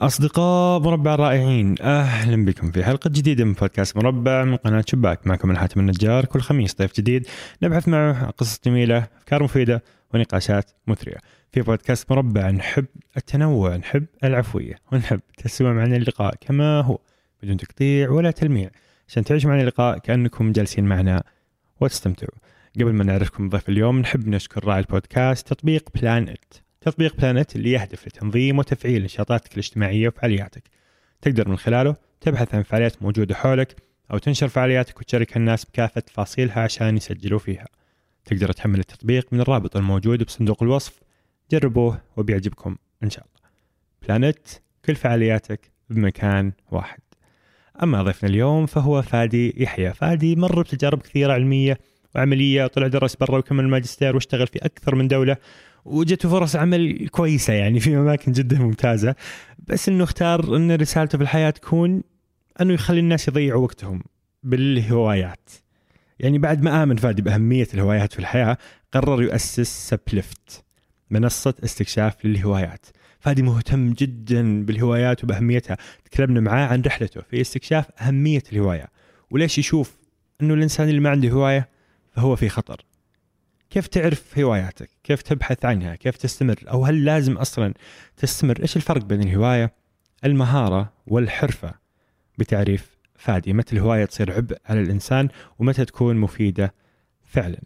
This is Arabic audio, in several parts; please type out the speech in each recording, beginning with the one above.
أصدقاء مربع الرائعين أهلا بكم في حلقة جديدة من بودكاست مربع من قناة شباك. معكم الحاتم النجار كل خميس ضيف جديد نبحث معه قصص جميلة أفكار مفيدة ونقاشات مثرية. في بودكاست مربع نحب التنوع نحب العفوية ونحب تسمع معنا اللقاء كما هو بدون تقطيع ولا تلميع عشان تعيشوا معنا اللقاء كأنكم جالسين معنا وتستمتعوا. قبل ما نعرفكم ضيف اليوم نحب نشكر راعي البودكاست تطبيق بلانت تطبيق بلانت اللي يهدف لتنظيم وتفعيل نشاطاتك الاجتماعية وفعالياتك. تقدر من خلاله تبحث عن فعاليات موجودة حولك أو تنشر فعالياتك وتشاركها الناس بكافة تفاصيلها عشان يسجلوا فيها. تقدر تحمل التطبيق من الرابط الموجود بصندوق الوصف. جربوه وبيعجبكم إن شاء الله. بلانت كل فعالياتك بمكان واحد. أما ضيفنا اليوم فهو فادي يحيى. فادي مر بتجارب كثيرة علمية وعملية وطلع درس برا وكمل الماجستير واشتغل في أكثر من دولة. وجته فرص عمل كويسة يعني في أماكن جدا ممتازة. بس إنه أختار إن رسالته في الحياة تكون إنه يخلي الناس يضيعوا وقتهم بالهوايات. يعني بعد ما آمن فادي بأهمية الهوايات في الحياة قرر يؤسس سبليفت منصة استكشاف للهوايات. فادي مهتم جدا بالهوايات وبأهميتها. تكلمنا معاه عن رحلته في استكشاف أهمية الهواية. وليش يشوف أنه الإنسان اللي ما عنده هواية فهو في خطر. كيف تعرف هواياتك؟ كيف تبحث عنها؟ كيف تستمر؟ أو هل لازم أصلا تستمر؟ إيش الفرق بين الهواية المهارة والحرفة بتعريف فادي؟ متى الهواية تصير عبء على الإنسان ومتى تكون مفيدة فعلا؟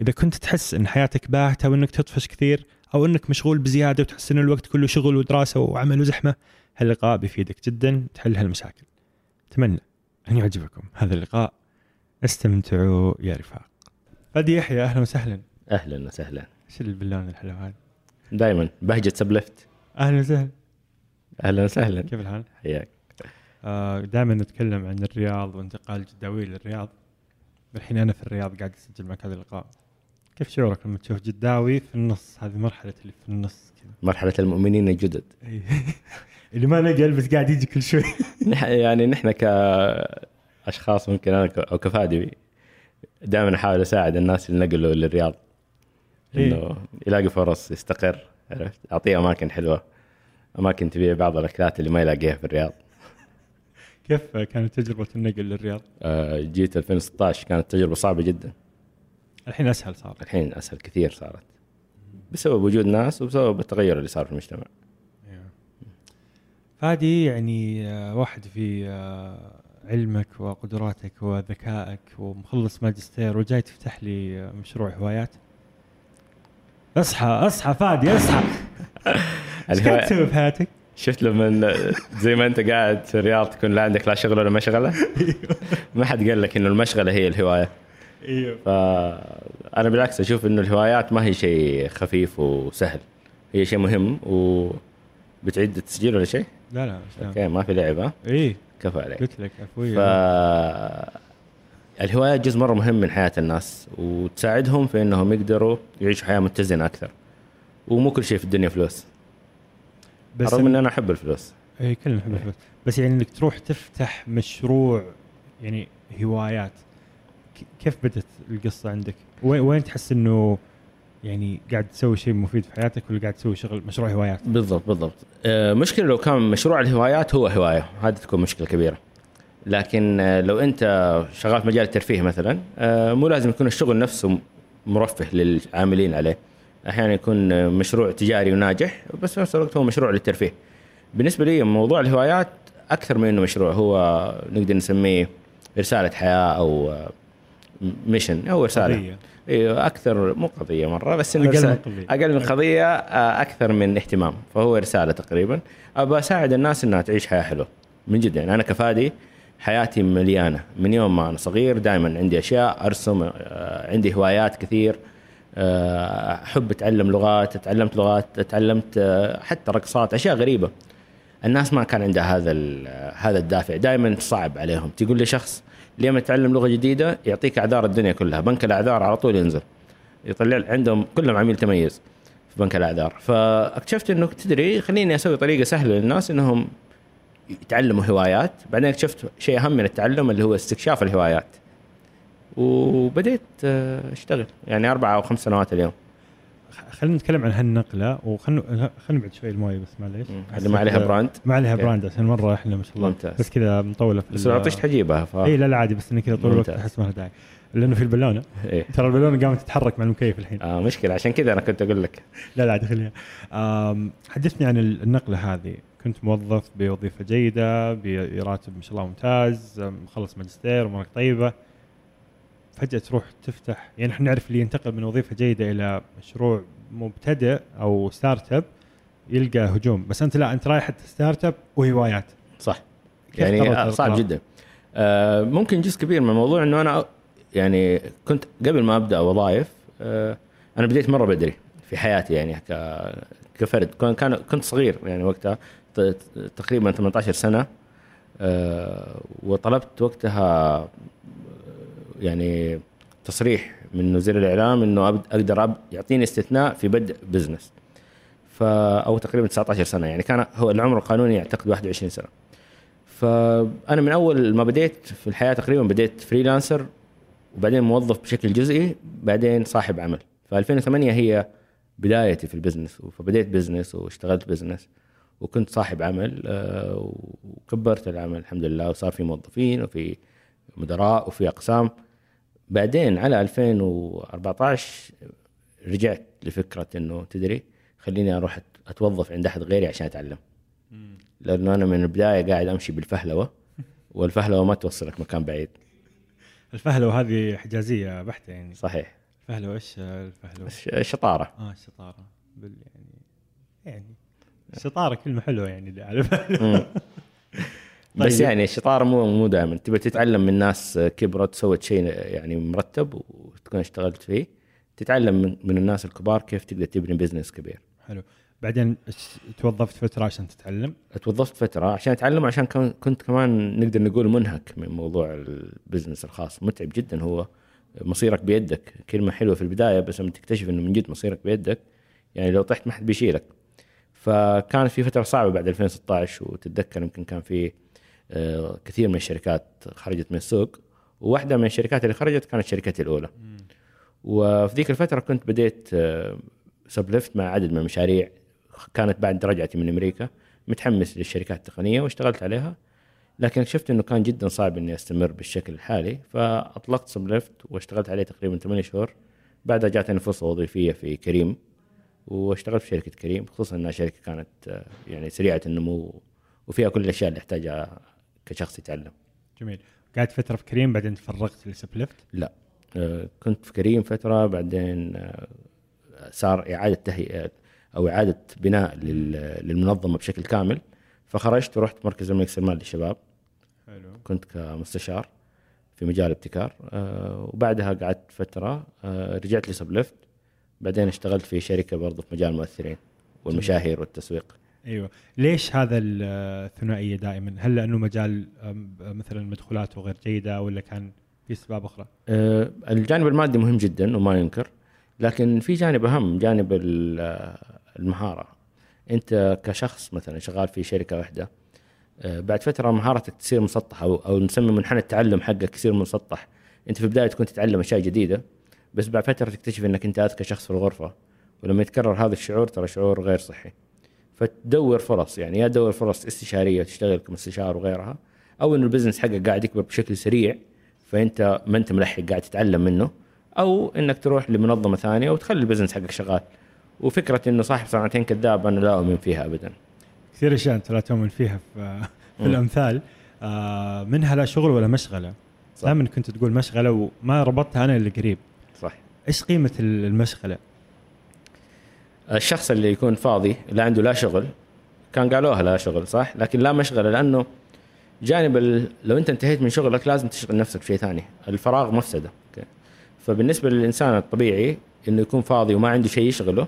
إذا كنت تحس أن حياتك باهتة وأنك تطفش كثير أو أنك مشغول بزيادة وتحس أن الوقت كله شغل ودراسة وعمل وزحمة هاللقاء بيفيدك جدا تحل هالمشاكل. أتمنى أن يعجبكم هذا اللقاء. استمتعوا يا رفاق. فادي يحيى أهلا وسهلا. أهلا وسهلا. إيش البلون الحلو هذا دائما بهجة سبلفت. أهلا وسهلا. أهلا وسهلا. كيف الحال؟ حياك. آه دائما نتكلم عن الرياض وانتقال جداوي للرياض. الحين أنا في الرياض قاعد أسجل معك هذا اللقاء كيف شعورك لما تشوف جداوي في النص؟ هذه مرحلة اللي في النص كذا. مرحلة المؤمنين الجدد. إيه. اللي ما نقل بس قاعد يجي كل شوي. يعني نحن كأشخاص ممكن أنا أو كفادي دائما أحاول أساعد الناس اللي نقلوا للرياض. إيه. إنه يلاقي فرص يستقر عرفت؟ أعطيه أماكن حلوة. أماكن تبيع بعض الأكلات اللي ما يلاقيها في الرياض. كيف كانت تجربة النقل للرياض؟ آه، جيت 2016 كانت تجربة صعبة جدا. الحين أسهل صار الحين أسهل كثير صارت. بسبب وجود ناس وبسبب التغير اللي صار في المجتمع. فادي يعني آه، واحد في آه، علمك وقدراتك وذكائك ومخلص ماجستير وجاي تفتح لي مشروع هوايات؟ اصحى اصحى فادي اصحى. إيش قاعد تسوي في حياتك؟ شفت لما زي ما أنت قاعد في الرياض تكون لا عندك لا شغل ولا مشغلة؟ ما حد قال لك إنه المشغلة هي الهواية. أيوه. فانا بالعكس أشوف إنه الهوايات ما هي شيء خفيف وسهل. هي شيء مهم وبتعد التسجيل ولا شيء؟ لا لا أوكي ما في لعب ها؟ إيه. كفى عليك. قلت لك ف عفوية الهوايات جزء مرة مهم من حياة الناس وتساعدهم في إنهم يقدروا يعيشوا حياة متزنة أكثر. ومو كل شيء في الدنيا فلوس. بس رغم ان. أنا أحب الفلوس. إيه كلنا نحب الفلوس. بس يعني إنك تروح تفتح مشروع يعني هوايات كيف بدت القصة عندك؟ وين وين تحس إنه يعني قاعد تسوي شيء مفيد في حياتك ولا قاعد تسوي شغل مشروع هوايات؟ بالضبط بالضبط. آه، مشكلة لو كان مشروع الهوايات هو هواية. هذه تكون مشكلة كبيرة. لكن آه، لو أنت شغال في مجال الترفيه مثلا آه، مو لازم يكون الشغل نفسه مرفه للعاملين عليه. أحيانا يكون مشروع تجاري وناجح بس في نفس الوقت هو مشروع للترفيه. بالنسبة لي موضوع الهوايات أكثر من إنه مشروع. هو نقدر نسميه رسالة حياة أو آه، ميشن أو رسالة. قضية. أيوه أكثر مو قضية مرة بس أقل من قضية. أقل من قضية آه، أكثر من اهتمام. فهو رسالة تقريبا. ابى أساعد الناس إنها تعيش حياة حلوة من جد يعني. أنا كفادي حياتي مليانة. من يوم ما أنا صغير دائما عندي أشياء أرسم آه، عندي هوايات كثير آه، أحب أتعلم لغات تعلمت لغات تعلمت حتى رقصات أشياء غريبة. الناس ما كان عندها هذا هذا الدافع. دائما صعب عليهم. تقول لي شخص لما يتعلم لغة جديدة يعطيك أعذار الدنيا كلها. بنك الأعذار على طول ينزل. يطلع عندهم كلهم عميل تميز في بنك الأعذار. فاكتشفت إنه تدري خليني أسوي طريقة سهلة للناس إنهم يتعلموا هوايات. بعدين اكتشفت شيء أهم من التعلم اللي هو استكشاف الهوايات. وبديت آه، أشتغل. يعني أربع أو خمس سنوات اليوم. خلينا نتكلم عن هالنقلة وخلنا خلينا نبعد شوي الموية بس معليش. ما عليها brand؟ ما عليها. brand عشان مرة إحنا ما شاء الله. ممتاز. بس كذا مطولة في بس لو عطشت حجيبها ف اي لا لا عادي بس إني كذا طول الوقت. أحس ما لها داعي. لأنه في البالونة. إيه. ترى البالونة قامت تتحرك مع المكيف الحين. آه مشكلة. عشان كذا أنا كنت أقول لك. لا لا عادي خليها حدثني عن النقلة هذه. كنت موظف بوظيفة جيدة براتب ما شاء الله ممتاز مخلص ماجستير امورك طيبة. فجأة تروح تفتح. يعني إحنا نعرف اللي ينتقل من وظيفة جيدة إلى مشروع مبتدئ أو startup يلقى هجوم. بس أنت لا أنت رايح startup وهوايات. صح. يعني آه، صعب؟ جدا. آه ممكن جزء كبير من الموضوع إنه أنا يعني كنت قبل ما أبدأ وظائف آه أنا بديت مرة بدري في حياتي يعني كفرد. كان كنت صغير يعني وقتها تقريبا 18 سنة آه وطلبت وقتها يعني تصريح من وزير الإعلام إنه أقدر يعطيني استثناء في بدء business ف أو تقريبا 19 سنة يعني كان هو العمر القانوني اعتقد 21 سنة. فانا من أول ما بديت في الحياة تقريبا بديت freelancer وبعدين موظف بشكل جزئي بعدين صاحب عمل. ف 2008 هي بدايتي في ال business فبديت business واشتغلت business وكنت صاحب عمل آه، وكبرت العمل الحمد لله وصار في موظفين وفي مدراء وفي أقسام. بعدين على 2014 رجعت لفكرة إنه تدري خليني أروح أتوظف عند أحد غيري عشان أتعلم. لأنه أنا من البداية قاعد أمشي بالفهلوة والفهلوة ما توصلك مكان بعيد. الفهلوة هذه حجازية بحتة يعني. صحيح. الفهلوة إيش الفهلوة؟ الش- الشطارة. آه الشطارة. بال يعني يعني. الشطارة كلمة حلوة يعني اللي مم. بس طيب. يعني الشطاره مو مو دائما. تبي تتعلم من ناس كبرت سوت شيء يعني مرتب وتكون اشتغلت فيه تتعلم من, من الناس الكبار كيف تقدر تبني business كبير. حلو. بعدين توظفت فترة عشان تتعلم؟ توظفت فترة عشان أتعلم عشان كنت كمان نقدر نقول منهك من موضوع ال business الخاص. متعب جدا هو. مصيرك بيدك. كلمة حلوة في البداية بس لما تكتشف إنه من جد مصيرك بيدك يعني لو طحت ما حد بيشيلك. فكانت في فترة صعبة بعد 2016 وتتذكر يمكن كان في كثير من الشركات خرجت من السوق وواحدة من الشركات اللي خرجت كانت شركتي الأولى. وفي ذيك الفترة كنت بديت آه، سبلفت مع عدد من المشاريع كانت بعد رجعتي من أمريكا متحمس للشركات التقنية واشتغلت عليها. لكن اكتشفت إنه كان جدا صعب إني أستمر بالشكل الحالي فأطلقت سبلفت واشتغلت عليه تقريبا 8 شهور. بعدها جاتني فرصة وظيفية في كريم واشتغلت في شركة كريم خصوصا إنها شركة كانت آه، يعني سريعة النمو وفيها كل الأشياء اللي يحتاجها كشخص يتعلم. جميل. قعدت فترة في كريم بعدين تفرغت لسبلفت لا. آه، كنت في كريم فترة بعدين آه، صار إعادة تهيئة أو إعادة بناء لل- للمنظمة بشكل كامل. فخرجت ورحت مركز الملك سلمان للشباب. حلو. كنت كمستشار في مجال الابتكار آه، وبعدها قعدت فترة آه، رجعت لسبلفت بعدين اشتغلت في شركة برضو في مجال المؤثرين والمشاهير والتسويق. إيوه. ليش هذا ال- الثنائية دائما؟ هل لأنه مجال مثلا مدخولاته غير جيدة ولا كان في اسباب أخرى؟ آه، الجانب المادي مهم جدا وما ينكر لكن في جانب أهم جانب ال- المهارة. أنت كشخص مثلا شغال في شركة واحدة آه، بعد فترة مهارتك تصير مسطحة أو أو نسمي منحنى التعلم حقك يصير مسطح. أنت في البداية تكون تتعلم أشياء جديدة بس بعد فترة تكتشف إنك أنت اذكى شخص في الغرفة. ولما يتكرر هذا الشعور ترى شعور غير صحي. فتدور فرص يعني يا تدور فرص استشارية تشتغل كمستشار وغيرها أو انه البزنس حقك قاعد يكبر بشكل سريع فأنت ما أنت ملحق قاعد تتعلم منه أو إنك تروح لمنظمة ثانية وتخلي ال business حقك شغال وفكرة إنه صاحب صنعتين كذاب أنا لا أؤمن فيها ابدا كثير أشياء أنت لا تؤمن فيها في, في. الأمثال آه منها لا شغل ولا مشغلة صح. دائما كنت تقول مشغلة وما ربطتها أنا اللي قريب صح إيش قيمة المشغلة؟ الشخص اللي يكون فاضي لا عنده لا شغل كان قالوها لا شغل صح؟ لكن لا مشغلة لأنه جانب ال... لو أنت انتهيت من شغلك لازم تشغل نفسك بشيء ثاني الفراغ مفسدة. okay. فبالنسبة للإنسان الطبيعي إنه يكون فاضي وما عنده شيء يشغله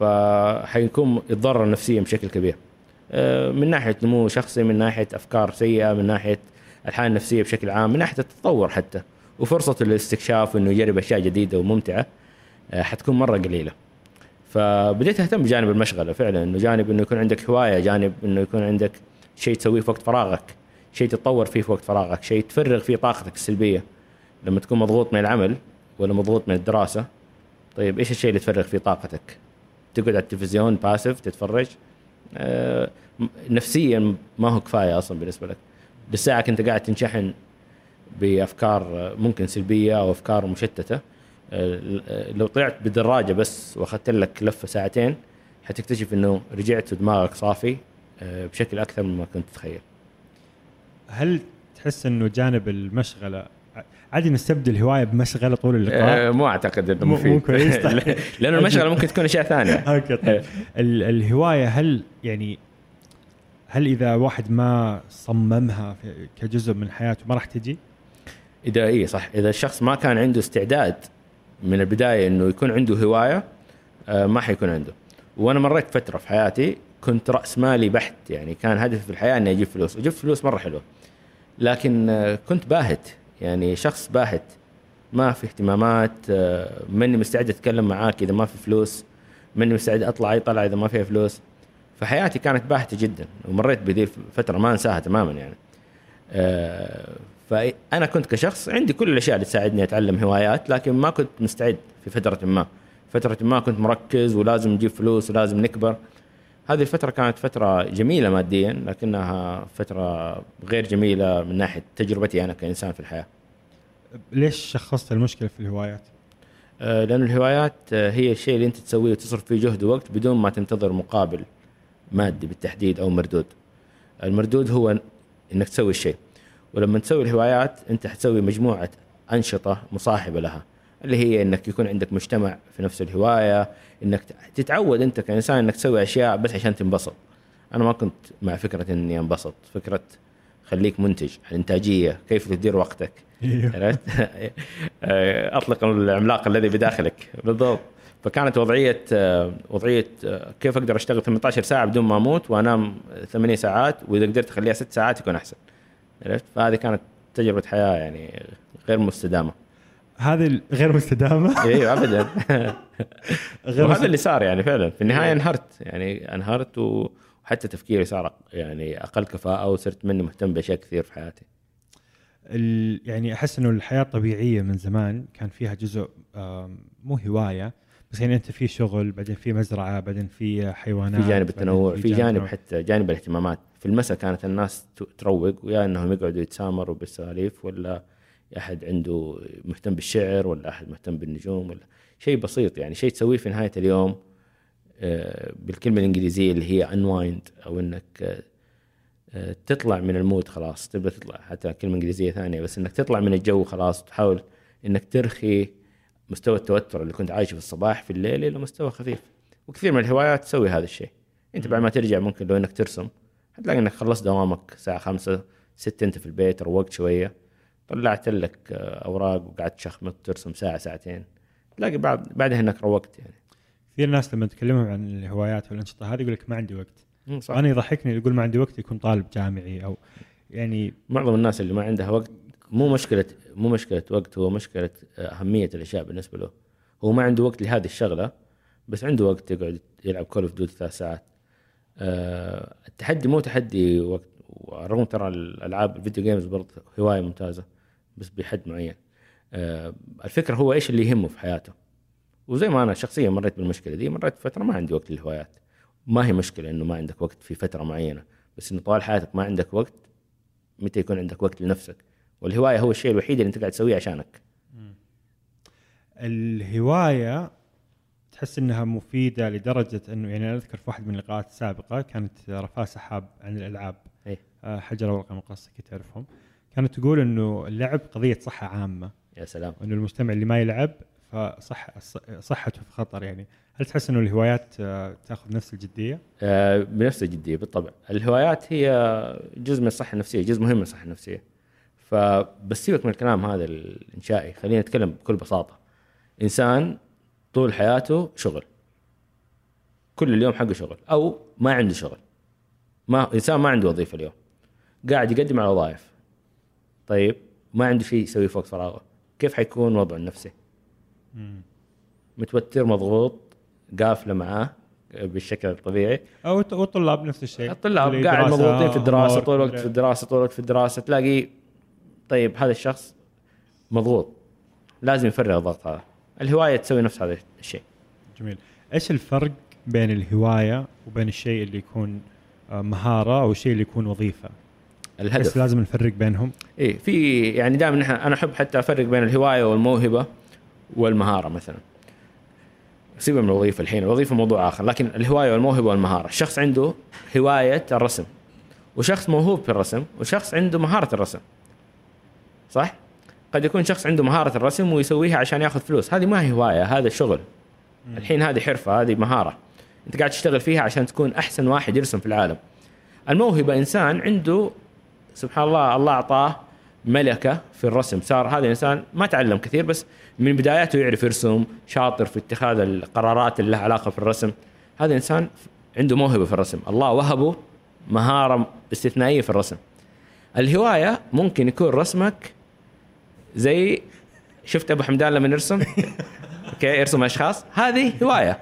فحيكون يتضرر نفسيا بشكل كبير. آه، من ناحية نمو شخصي من ناحية أفكار سيئة من ناحية الحالة النفسية بشكل عام من ناحية التطور حتى. وفرصة الاستكشاف وانه يجرب أشياء جديدة وممتعة آه، حتكون مرة قليلة. فبديت أهتم بجانب المشغله فعلا إنه جانب إنه يكون عندك هواية جانب إنه يكون عندك شيء تسويه في وقت فراغك شيء تتطور فيه في وقت فراغك شيء تفرغ فيه طاقتك السلبية. لما تكون مضغوط من العمل ولا مضغوط من الدراسة طيب إيش الشيء اللي تفرغ فيه طاقتك؟ تقعد على التلفزيون باسف تتفرج. آه، نفسيا ما هو كفاية أصلا بالنسبة لك. لساعة انت قاعد تنشحن بأفكار ممكن سلبية أو أفكار مشتتة. لو طلعت بدراجة بس وأخذت لك لفة ساعتين حتكتشف إنه رجعت ودماغك صافي آه، بشكل أكثر مما كنت تتخيل. هل تحس إنه جانب المشغلة عادي نستبدل هواية بمشغلة طول اللقاء؟ آه، مو أعتقد إنه مفيد. مو كويس، طيب. لأنه المشغلة ممكن تكون أشياء ثانية. أوكي طيب. ال- الهواية هل يعني هل إذا واحد ما صممها كجزء من حياته ما راح تجي؟ إذا اي صح. إذا الشخص ما كان عنده استعداد من البداية إنه يكون عنده هواية آه، ما حيكون عنده. وأنا مريت فترة في حياتي كنت رأس مالي بحت يعني كان هدفي في الحياة إني أجيب فلوس. وجبت فلوس مرة حلوة. لكن آه، كنت باهت يعني شخص باهت. ما في اهتمامات آه، ماني مستعد أتكلم معاك إذا ما في فلوس ماني مستعد أطلع أي طلعة إذا ما فيها فلوس. فحياتي كانت باهتة جدا ومريت بذي الفترة ما أنساها تماما يعني. فأنا كنت كشخص عندي كل الأشياء اللي تساعدني أتعلم هوايات لكن ما كنت مستعد في فترة ما. فترة ما كنت مركز ولازم نجيب فلوس ولازم نكبر. هذه الفترة كانت فترة جميلة ماديا لكنها فترة غير جميلة من ناحية تجربتي أنا كإنسان في الحياة. ليش شخصت المشكلة في الهوايات؟ آه، لأن الهوايات هي الشيء اللي أنت تسويه وتصرف فيه جهد ووقت بدون ما تنتظر مقابل مادي بالتحديد أو مردود. المردود هو أنك تسوي الشيء. ولما تسوي الهوايات أنت حتسوي مجموعة أنشطة مصاحبة لها اللي هي أنك يكون عندك مجتمع في نفس الهواية أنك تتعود أنت كإنسان أنك تسوي أشياء بس عشان تنبسط. أنا ما كنت مع فكرة أني أنبسط فكرة خليك منتج الإنتاجية كيف تدير وقتك. عرفت؟ آه، أطلق العملاق الذي بداخلك. بالضبط. فكانت وضعية وضعية كيف أقدر أشتغل 18 ساعة بدون ما أموت وأنام 8 ساعات وإذا قدرت أخليها 6 ساعات يكون أحسن. عرفت؟ فهذه كانت تجربة حياة يعني غير مستدامة. هذه غير مستدامة؟ أيوه ابدا. غير وهذا. اللي صار يعني فعلا. في النهاية انهرت. يعني انهرت وحتى تفكيري صار يعني أقل كفاءة وصرت مني مهتم بأشياء كثير في حياتي. ال... يعني أحس إنه الحياة الطبيعيه من زمان. كان فيها جزء مو هواية بس يعني أنت في شغل بعدين في مزرعة بعدين في حيوانات في جانب التنوع في جانب تنوع. حتى جانب الاهتمامات. في المساء كانت الناس تروق ويا إنهم يقعدوا يتسامروا بالسواليف ولا أحد عنده مهتم بالشعر ولا أحد مهتم بالنجوم ولا شيء بسيط يعني شيء تسويه في نهاية اليوم آه، بالكلمة الإنجليزية اللي هي unwind أو إنك آه، آه، تطلع من المود خلاص تبدأ تطلع حتى كلمة إنجليزية ثانية بس إنك تطلع من الجو خلاص وتحاول إنك ترخي مستوى التوتر اللي كنت عايشه في الصباح في الليل إلى مستوى خفيف. وكثير من الهوايات تسوي هذا الشيء. أنت بعد ما ترجع ممكن لو إنك ترسم حتلاقي إنك خلصت دوامك الساعة خمسة ستة أنت في البيت روقت شوية طلعت لك آه، أوراق وقعدت تشخمط ترسم ساعة ساعتين. تلاقي بعد بعدها إنك روقت يعني. كثير ناس لما تكلمهم عن الهوايات والأنشطة هذه يقول لك ما عندي وقت. صح. وأنا يضحكني يقول ما عندي وقت يكون طالب جامعي أو يعني معظم الناس اللي ما عندها وقت مو مشكلة مو مشكلة وقت هو مشكلة أهمية الأشياء بالنسبة له. هو ما عنده وقت لهذه الشغلة بس عنده وقت يقعد يلعب Call of Duty ثلاث ساعات. التحدي مو تحدي وقت ورغم ترى الألعاب الفيديو games برضه هواية ممتازة بس بحد معين. أه الفكرة هو إيش اللي يهمه في حياته؟ وزي ما أنا شخصيا مريت بالمشكلة دي مريت فترة ما عندي وقت للهوايات. ما هي مشكلة إنه ما عندك وقت في فترة معينة بس إنه طوال حياتك ما عندك وقت متى يكون عندك وقت لنفسك؟ والهواية هو الشيء الوحيد اللي أنت قاعد تسويه عشانك. الهواية تحس إنها مفيدة لدرجة إنه يعني أنا أذكر في واحد من اللقاءات السابقة كانت رفاة سحاب عن الألعاب. إيه. آه، حجر ورقه مقص كي تعرفهم كانت تقول إنه اللعب قضية صحة عامة. يا سلام. وانه المجتمع اللي ما يلعب فصح صحته في خطر يعني. هل تحس إنه الهوايات آه، تأخذ نفس الجدية؟ آه، بنفس الجدية بالطبع. الهوايات هي جزء من الصحة النفسية جزء مهم من الصحة النفسية. فبس سيبك من الكلام هذا الإنشائي خلينا نتكلم بكل بساطة. إنسان طول حياته شغل. كل اليوم حقه شغل. أو ما عنده شغل. ما إنسان ما عنده وظيفة اليوم. قاعد يقدم على وظائف. طيب ما عنده شيء يسويه في وقت فراغه. كيف حيكون وضعه النفسي؟ متوتر مضغوط قافلة معاه بالشكل الطبيعي. أو والطلاب نفس الشيء. الطلاب قاعد مضغوطين في الدراسة طول الوقت في الدراسة طول الوقت في الدراسة. تلاقي طيب هذا الشخص مضغوط. لازم يفرغ الضغط هذا. الهواية تسوي نفس هذا الشيء. جميل. إيش الفرق بين الهواية وبين الشيء اللي يكون آه، مهارة أو الشيء اللي يكون وظيفة؟ بس الهدف لازم نفرق بينهم. إي في يعني دائما نحن أنا أحب حتى أفرق بين الهواية والموهبة والمهارة مثلا. سيبك من الوظيفة الحين. الوظيفة موضوع آخر لكن الهواية والموهبة والمهارة. الشخص عنده هواية الرسم وشخص موهوب في الرسم وشخص عنده مهارة الرسم. صح؟ قد يكون شخص عنده مهارة الرسم ويسويها عشان ياخذ فلوس. هذه ما هي هواية هذا شغل. الحين هذه حرفة هذه مهارة. أنت قاعد تشتغل فيها عشان تكون أحسن واحد يرسم في العالم. الموهبة إنسان عنده سبحان الله الله أعطاه ملكة في الرسم. صار هذا الانسان ما تعلم كثير بس من بداياته يعرف يرسم شاطر في اتخاذ القرارات اللي لها علاقة في الرسم. هذا الانسان عنده موهبة في الرسم. الله وهبه مهارة استثنائية في الرسم. الهواية ممكن يكون رسمك زي شفت أبو حمدان لما يرسم أوكي يرسم أشخاص. هذه هواية.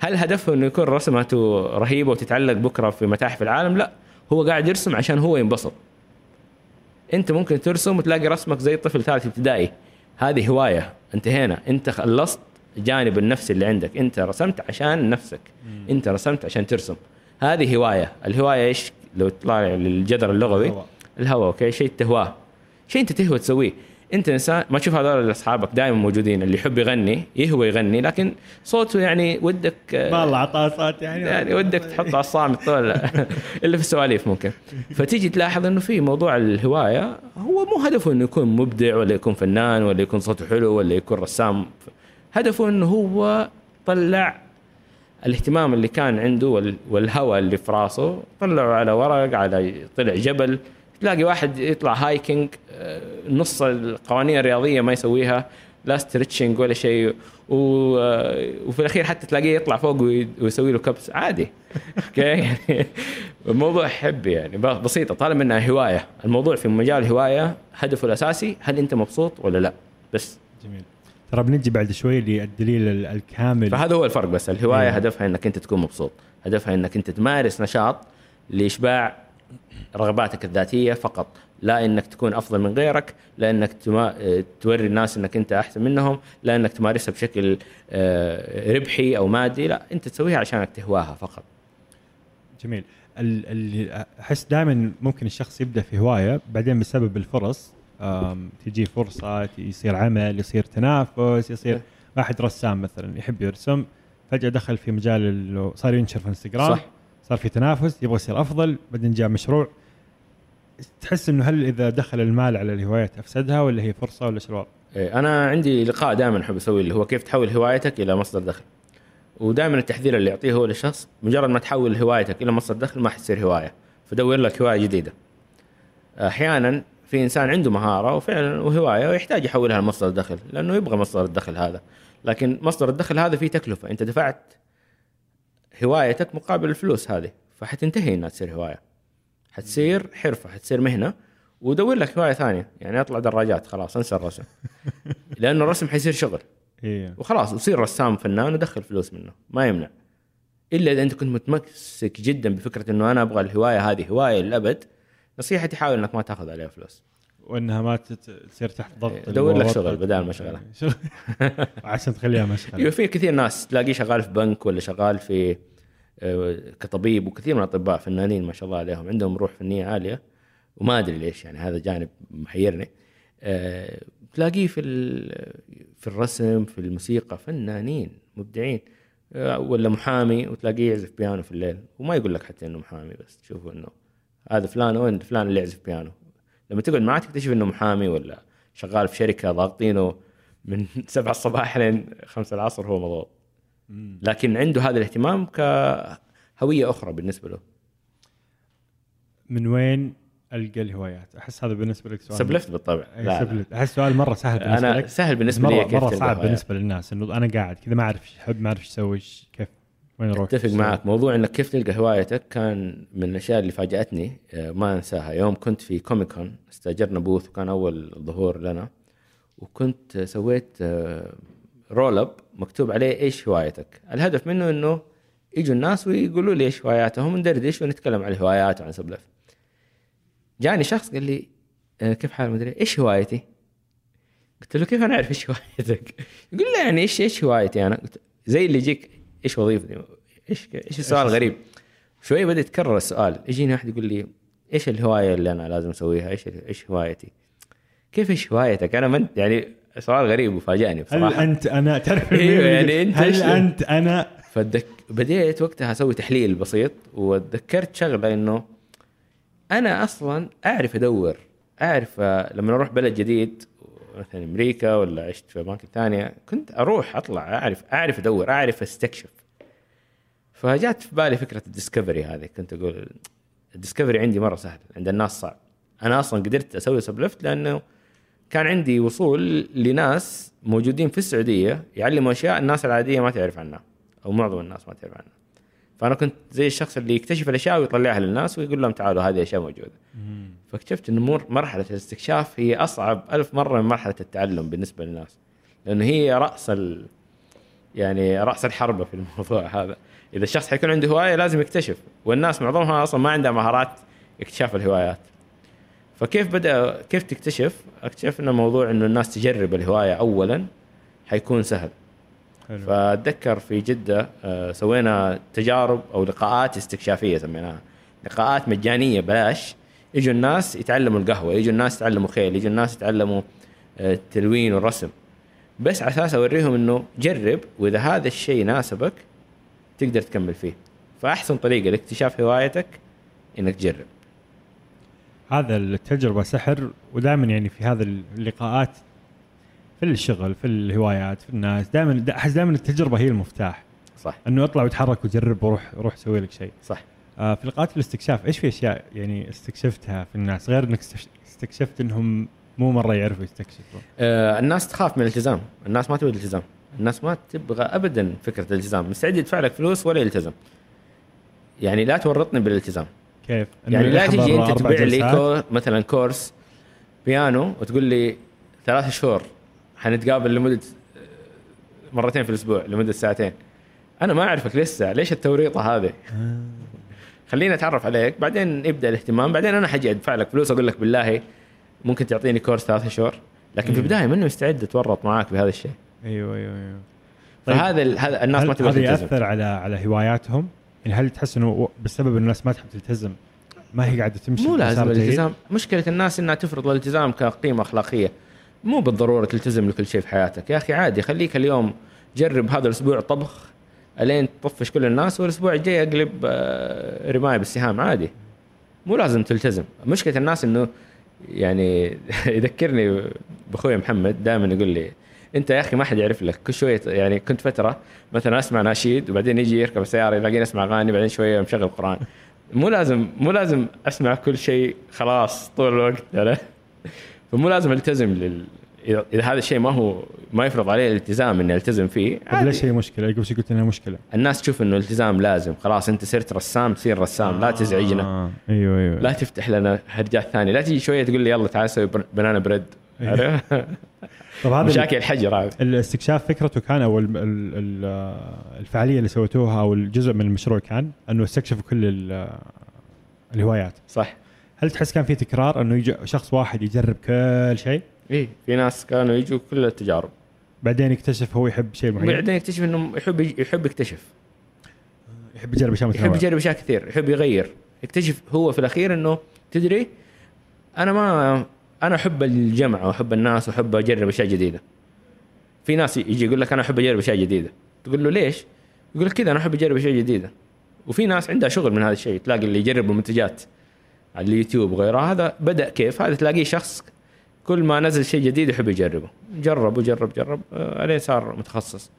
هل هدفه إنه يكون رسمته رهيبة وتتعلق بكرة في متاحف العالم؟ لا. هو قاعد يرسم عشان هو ينبسط. أنت ممكن ترسم وتلاقي رسمك زي طفل ثالث ابتدائي. هذه هواية. انتهينا. أنت خلصت الجانب النفسي اللي عندك. أنت رسمت عشان نفسك. أنت رسمت عشان ترسم. هذه هواية. الهواية إيش؟ لو تطلع للجذر اللغوي. الهوى أوكي. شيء تهواه. شيء أنت تهوى تسويه. انت إنسان ما تشوف هذول أصحابك دائما موجودين اللي يحب يغني يهوى يغني لكن صوته يعني ودك ما الله عطاسات يعني. يعني ودك تحطه على الصامت طول. إلا في السواليف ممكن. فتيجي تلاحظ إنه في موضوع الهواية هو مو هدفه إنه يكون مبدع ولا يكون فنان ولا يكون صوته حلو ولا يكون رسام. هدفه إنه هو طلع الاهتمام اللي كان عنده وال- والهوى اللي في راسه طلعه على ورق على طلع جبل. تلاقي واحد يطلع hiking آه، نص القوانين الرياضية ما يسويها لا stretching ولا شيء و- آه، وفي الأخير حتى تلاقيه يطلع فوق وي- ويسوي له كبس عادي. أوكي؟ يعني الموضوع حب يعني بسيطة طالما انها هواية. الموضوع في مجال الهواية هدفه الأساسي هل أنت مبسوط ولا لا؟ بس. جميل. ترى بنجي بعد شوي للدليل ال- الكامل. فهذا هو الفرق بس الهواية أيوة. هدفها إنك أنت تكون مبسوط. هدفها إنك أنت تمارس نشاط لإشباع رغباتك الذاتية فقط لا إنك تكون أفضل من غيرك لا إنك تما... توري الناس إنك أنت أحسن منهم لا إنك تمارسها بشكل آه، ربحي أو مادي لا أنت تسويها عشانك تهواها فقط جميل ال- اللي أحس دائما ممكن الشخص يبدأ في هواية بعدين بسبب الفرص تجي فرصة يصير عمل يصير تنافس يصير إيه. واحد رسام مثلا يحب يرسم فجأة دخل في مجال ال- صار ينشر في إنستغرام صح. صار في تنافس يبغى يصير أفضل بعدين جاء مشروع. تحس إنه هل إذا دخل المال على الهوايات أفسدها ولا هي فرصة ولا شو؟ إيه، أنا عندي لقاء دائما أحب أسويه اللي هو كيف تحول هوايتك إلى مصدر دخل. ودائما التحذير اللي يعطيه هو للشخص مجرد ما تحول هوايتك إلى مصدر دخل ما حتصير هواية فدور لك هواية جديدة. أحيانا في إنسان عنده مهارة وفعلا وهواية ويحتاج يحولها لمصدر دخل لأنه يبغى مصدر الدخل هذا. لكن مصدر الدخل هذا فيه تكلفة أنت دفعت هوايتك مقابل الفلوس هذه فحتنتهي إنها تصير هواية. حتصير حرفة حتصير مهنة ودور لك هواية ثانية يعني أطلع دراجات خلاص أنسى الرسم. لأنه الرسم حيصير شغل. إيه. وخلاص وصير رسام فنان ودخل فلوس منه ما يمنع. إلا إذا أنت كنت متمسك جدا بفكرة إنه أنا أبغى الهواية هذه هواية للأبد نصيحتي حاول إنك ما تأخذ عليها فلوس. وإنها ما تصير تحت ضغط دور لك. شغل بدال ما شغله. شغل عشان تخليها مشغله في كثير ناس تلاقيه شغال في بنك ولا شغال في كطبيب وكثير من الأطباء فنانين ما شاء الله عليهم عندهم روح فنية عالية وما أدري ليش يعني هذا جانب محيرني. آه، تلاقيه في في الرسم في الموسيقى فنانين مبدعين. آه، ولا محامي وتلاقيه يعزف بيانو في الليل. وما يقول لك حتى إنه محامي بس تشوفه إنه هذا فلان وين فلان اللي يعزف بيانو. لما تقعد معاه تكتشف إنه محامي ولا شغال في شركة ضاغطينه من سبعة الصباح لين خمسة العصر هو مضغوط. لكن عنده هذا الاهتمام كهوية أخرى بالنسبة له من وين ألقى الهوايات؟ أحس هذا بالنسبة لك سؤال سبلفت بالطبع أي لا. سبلت. أحس سؤال مرة سهل بالنسبة أنا لك سهل بالنسبة لي كيف مرة صعب. بالنسبة للناس إنه أنا قاعد كذا ما أعرف إيش احب ما أعرف إيش أسوي كيف وين أروح أتفق معك موضوع إنك كيف تلقى هوايتك كان من الأشياء اللي فاجأتني آه، ما أنساها يوم كنت في Comic Con استأجرنا booth وكان أول ظهور لنا وكنت سويت آه، roll up مكتوب عليه إيش هوايتك الهدف منه إنه يجوا الناس ويقولوا لي إيش هواياتهم ندردش ونتكلم عن الهوايات وعن سبلف جاني شخص قال لي آه، كيف حال مدري إيش هوايتي قلت له كيف أنا أعرف إيش هوايتك؟ يقول لا يعني إيش إيش هوايتي أنا؟ قلت زي اللي يجيك إيش وظيفتي؟ إيش إيش السؤال غريب؟ شوي بدأ يتكرر السؤال يجيني واحد يقول لي إيش الهواية اللي أنا لازم أسويها؟ إيش إيش هوايتي؟ كيف إيش هوايتك؟ أنا من يعني سؤال غريب وفاجأني هل بصراحة. انت أنا تعرف أيوه يعني أنت هل انت أنا فدك بديت وقتها أسوي تحليل بسيط وتذكرت شغلة إنه أنا أصلا أعرف أدور. أعرف آه، لما أروح بلد جديد مثلا أمريكا ولا عشت في اماكن ثانية كنت أروح أطلع اعرف أعرف أدور أعرف أستكشف. فجات في بالي فكرة ال discovery هذه. كنت أقول ال discovery عندي مرة سهل عند الناس صعب. أنا أصلا قدرت أسوي سبلفت لأنه كان عندي وصول لناس موجودين في السعودية يعلموا أشياء الناس العادية ما تعرف عنها أو معظم الناس ما تعرف عنها. فأنا كنت زي الشخص اللي يكتشف الأشياء ويطلعها للناس ويقول لهم تعالوا هذه أشياء موجودة. فاكتشفت مر مرحلة الاستكشاف هي أصعب ألف مرة من مرحلة التعلم بالنسبة للناس لأنه هي رأس ال... يعني رأس الحربة في الموضوع هذا. إذا الشخص حيكون عنده هواية لازم يكتشف والناس معظمها أصلا ما عندها مهارات اكتشاف الهوايات. فكيف بدأ كيف تكتشف؟ اكتشف إنه موضوع إنه الناس تجرب الهواية اولا حيكون سهل. حلو. فأتذكر في جدة آه، سوينا تجارب أو لقاءات استكشافية سميناها. لقاءات مجانية بلاش. يجوا الناس يتعلموا القهوة يجوا الناس يتعلموا خيل يجوا الناس يتعلموا آه، التلوين والرسم. بس على أساس أوريهم إنه جرب وإذا هذا الشيء ناسبك تقدر تكمل فيه. فأحسن طريقة لاكتشاف هوايتك إنك تجرب. هذا التجربة سحر ودائما يعني في هذا اللقاءات في الشغل في الهوايات في الناس دائما أحس دائما التجربة هي المفتاح. صح. إنه اطلع وتحرك وجرب وروح روح سوي لك شيء. صح. آه في لقاءات الاستكشاف إيش في أشياء يعني استكشفتها في الناس؟ غير إنك استكشفت إنهم مو مرة يعرفوا يستكشفوا آه، الناس تخاف من الالتزام. الناس ما تبغى الالتزام. الناس ما تبغى ابدا فكرة الالتزام. مستعد يدفع لك فلوس ولا يلتزم. يعني لا تورطني بالالتزام. كيف؟ يعني لا تجي أنت تبيع لي جلسات؟ كو مثلا كورس بيانو وتقول لي ثلاث شهور حنتقابل لمده مرتين في الأسبوع لمدة ساعتين أنا ما أعرفك لسه ليش التوريطة هذه خليني أتعرف عليك بعدين يبدأ الاهتمام بعدين أنا حجي أدفع لك فلوس أقول لك بالله ممكن تعطيني كورس ثلاث شهور لكن في مم. البداية منه مستعد اتورط معاك بهذا الشيء أيوه أيوه أيوه طيب، فهذا هذا الناس ما تبغى هذا يأثر على على هواياتهم؟ يعني هل تحس إنه بسبب الناس ما تحب تلتزم ما هي قاعدة تمشي مو لازم؟ الالتزام. مشكلة الناس إنها تفرض الالتزام كقيمة أخلاقية. مو بالضرورة تلتزم لكل شيء في حياتك. يا أخي عادي خليك اليوم جرب هذا الأسبوع طبخ ألين تطفش كل الناس والأسبوع الجاي أقلب آه، رماية بالسهام. عادي. مو لازم تلتزم. مشكلة الناس إنه يعني يذكرني بأخوي محمد دائما يقول لي انت يا أخي ما حد يعرف لك كل شوية يعني كنت فترة مثلا أسمع ناشيد وبعدين يجي يركب السياره يلاقيني أسمع أغاني بعدين شوية مشغل قرآن مو لازم مو لازم أسمع كل شيء خلاص طول الوقت عرفت؟ فمو لازم ألتزم لل اذا هذا الشيء ما هو ما يفرض عليه الالتزام إني ألتزم فيه طيب عادي. ليش هي مشكلة؟ قبل شوي قلت انها مشكلة الناس تشوف إنه الالتزام لازم خلاص أنت صرت رسام تصير رسام لا تزعجنا آه. أيوه أيوه لا تفتح لنا هرجات ثانية لا تيجي شوية تقول لي يلا تعال سوي بنانا بريد عرفت؟ طب هذا مشاكل الحجر هذا. الاستكشاف فكرته كان أو ال- ال- ال- الفعالية اللي سويتوها أو الجزء من المشروع كان أنه استكشفوا كل ال- الهوايات. صح. هل تحس كان في تكرار أنه يجي شخص واحد يجرب كل شيء؟ إيه. في ناس كانوا يجوا كل التجارب. بعدين يكتشف هو يحب شيء معين؟ بعدين يكتشف إنه يحب يحب يكتشف. يحب يجرب أشياء يحب يجرب أشياء كثير يحب يغير. يكتشف هو في الأخير إنه تدري أنا ما أنا أحب الجمع وأحب الناس وأحب أجرب أشياء جديدة. في ناس يجي يقول لك أنا أحب أجرب أشياء جديدة. تقول له ليش؟ يقول لك كذا أنا أحب أجرب أشياء جديدة. وفي ناس عندها شغل من هذا الشيء تلاقي اللي يجرب المنتجات على اليوتيوب وغيرها هذا بدأ كيف؟ هذا تلاقيه شخص كل ما نزل شيء جديد يحب يجربه. جرب وجرب جرب آه، الين صار متخصص.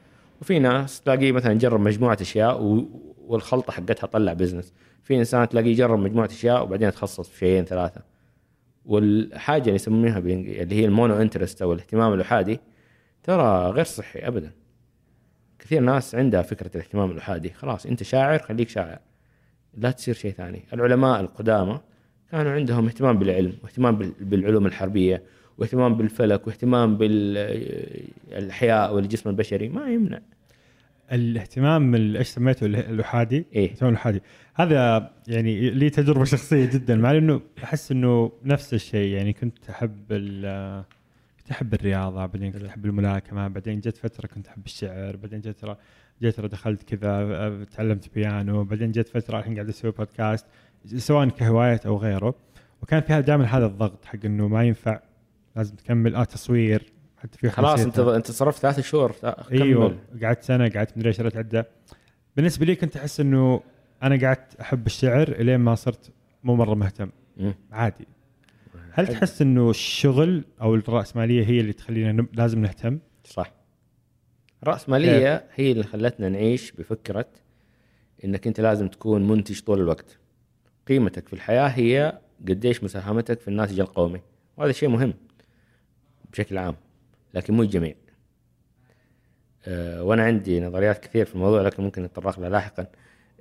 وفي ناس تلاقيه مثلا جرب مجموعة أشياء. والخلطة حقتها طلع business في إنسان تلاقيه جرب مجموعة أشياء وبعدين تخصص في شيئين ثلاثة. والحاجة اللي بالإنج- اللي هي ال mono interest أو الاهتمام الأحادي ترى غير صحي ابدا. كثير ناس عندها فكرة الاهتمام الأحادي. خلاص أنت شاعر خليك شاعر. لا تصير شيء ثاني. العلماء القدامى كانوا عندهم اهتمام بالعلم واهتمام بال- بالعلوم الحربية واهتمام بالفلك واهتمام بالاحياء والجسم البشري. ما يمنع. الاهتمام ال- إيش سميته ال- الاحادي إيه. الاهتمام الاحادي هذا يعني لي تجربة شخصية جدا مع إنه أحس إنه نفس الشيء. يعني كنت أحب كنت أحب الرياضة بعدين كنت أحب الملاكمة بعدين جت فترة كنت أحب الشعر بعدين جت فتره جت فترة دخلت كذا تعلمت بيانو بعدين جت فترة الحين قاعد أسوي بودكاست سواء كهوايات أو غيره. وكان في دائما هذا الضغط حق إنه ما ينفع لازم تكمل. آه تصوير. حتى في خلاص انت. انت صرفت ثلاث شهور. أيوه قعدت سنة قعدت مدري إيش اتعدى بالنسبة لي كنت أحس إنه أنا قعدت أحب الشعر إلين ما صرت مو مرة مهتم. مم. عادي. هل تحس إنه الشغل أو الرأسمالية هي اللي تخلينا لازم نهتم؟ صح. الرأسمالية هي اللي خلتنا نعيش بفكرة إنك أنت لازم تكون منتج طول الوقت. قيمتك في الحياة هي قديش مساهمتك في الناتج القومي. وهذا شيء مهم بشكل عام. لكن مو الجميع. أه وأنا عندي نظريات كثير في الموضوع لكن ممكن نتطرق لها لاحقا.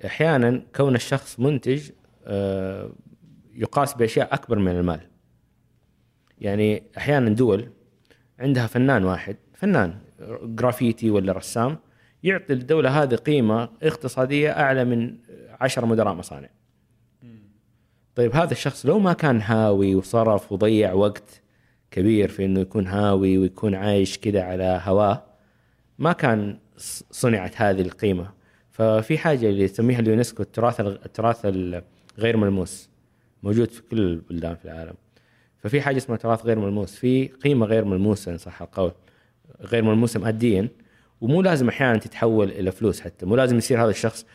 أحيانا كون الشخص منتج أه يقاس بأشياء أكبر من المال. يعني أحيانا دول عندها فنان واحد فنان جرافيتي ولا رسام يعطي الدولة هذه قيمة اقتصادية أعلى من عشر مدراء مصانع. طيب هذا الشخص لو ما كان هاوي وصرف وضيع وقت كبير في إنه يكون هاوي ويكون عايش كده على هواه ما كان صنعت هذه القيمة. ففي حاجة اللي يسميها اليونسكو التراث التراث الغير ملموس موجود في كل البلدان في العالم. ففي حاجة اسمها تراث غير ملموس في قيمة غير ملموسة إن صح القول غير ملموسة ماديا. ومو لازم أحيانا تتحول إلى فلوس حتى مو لازم يصير هذا الشخص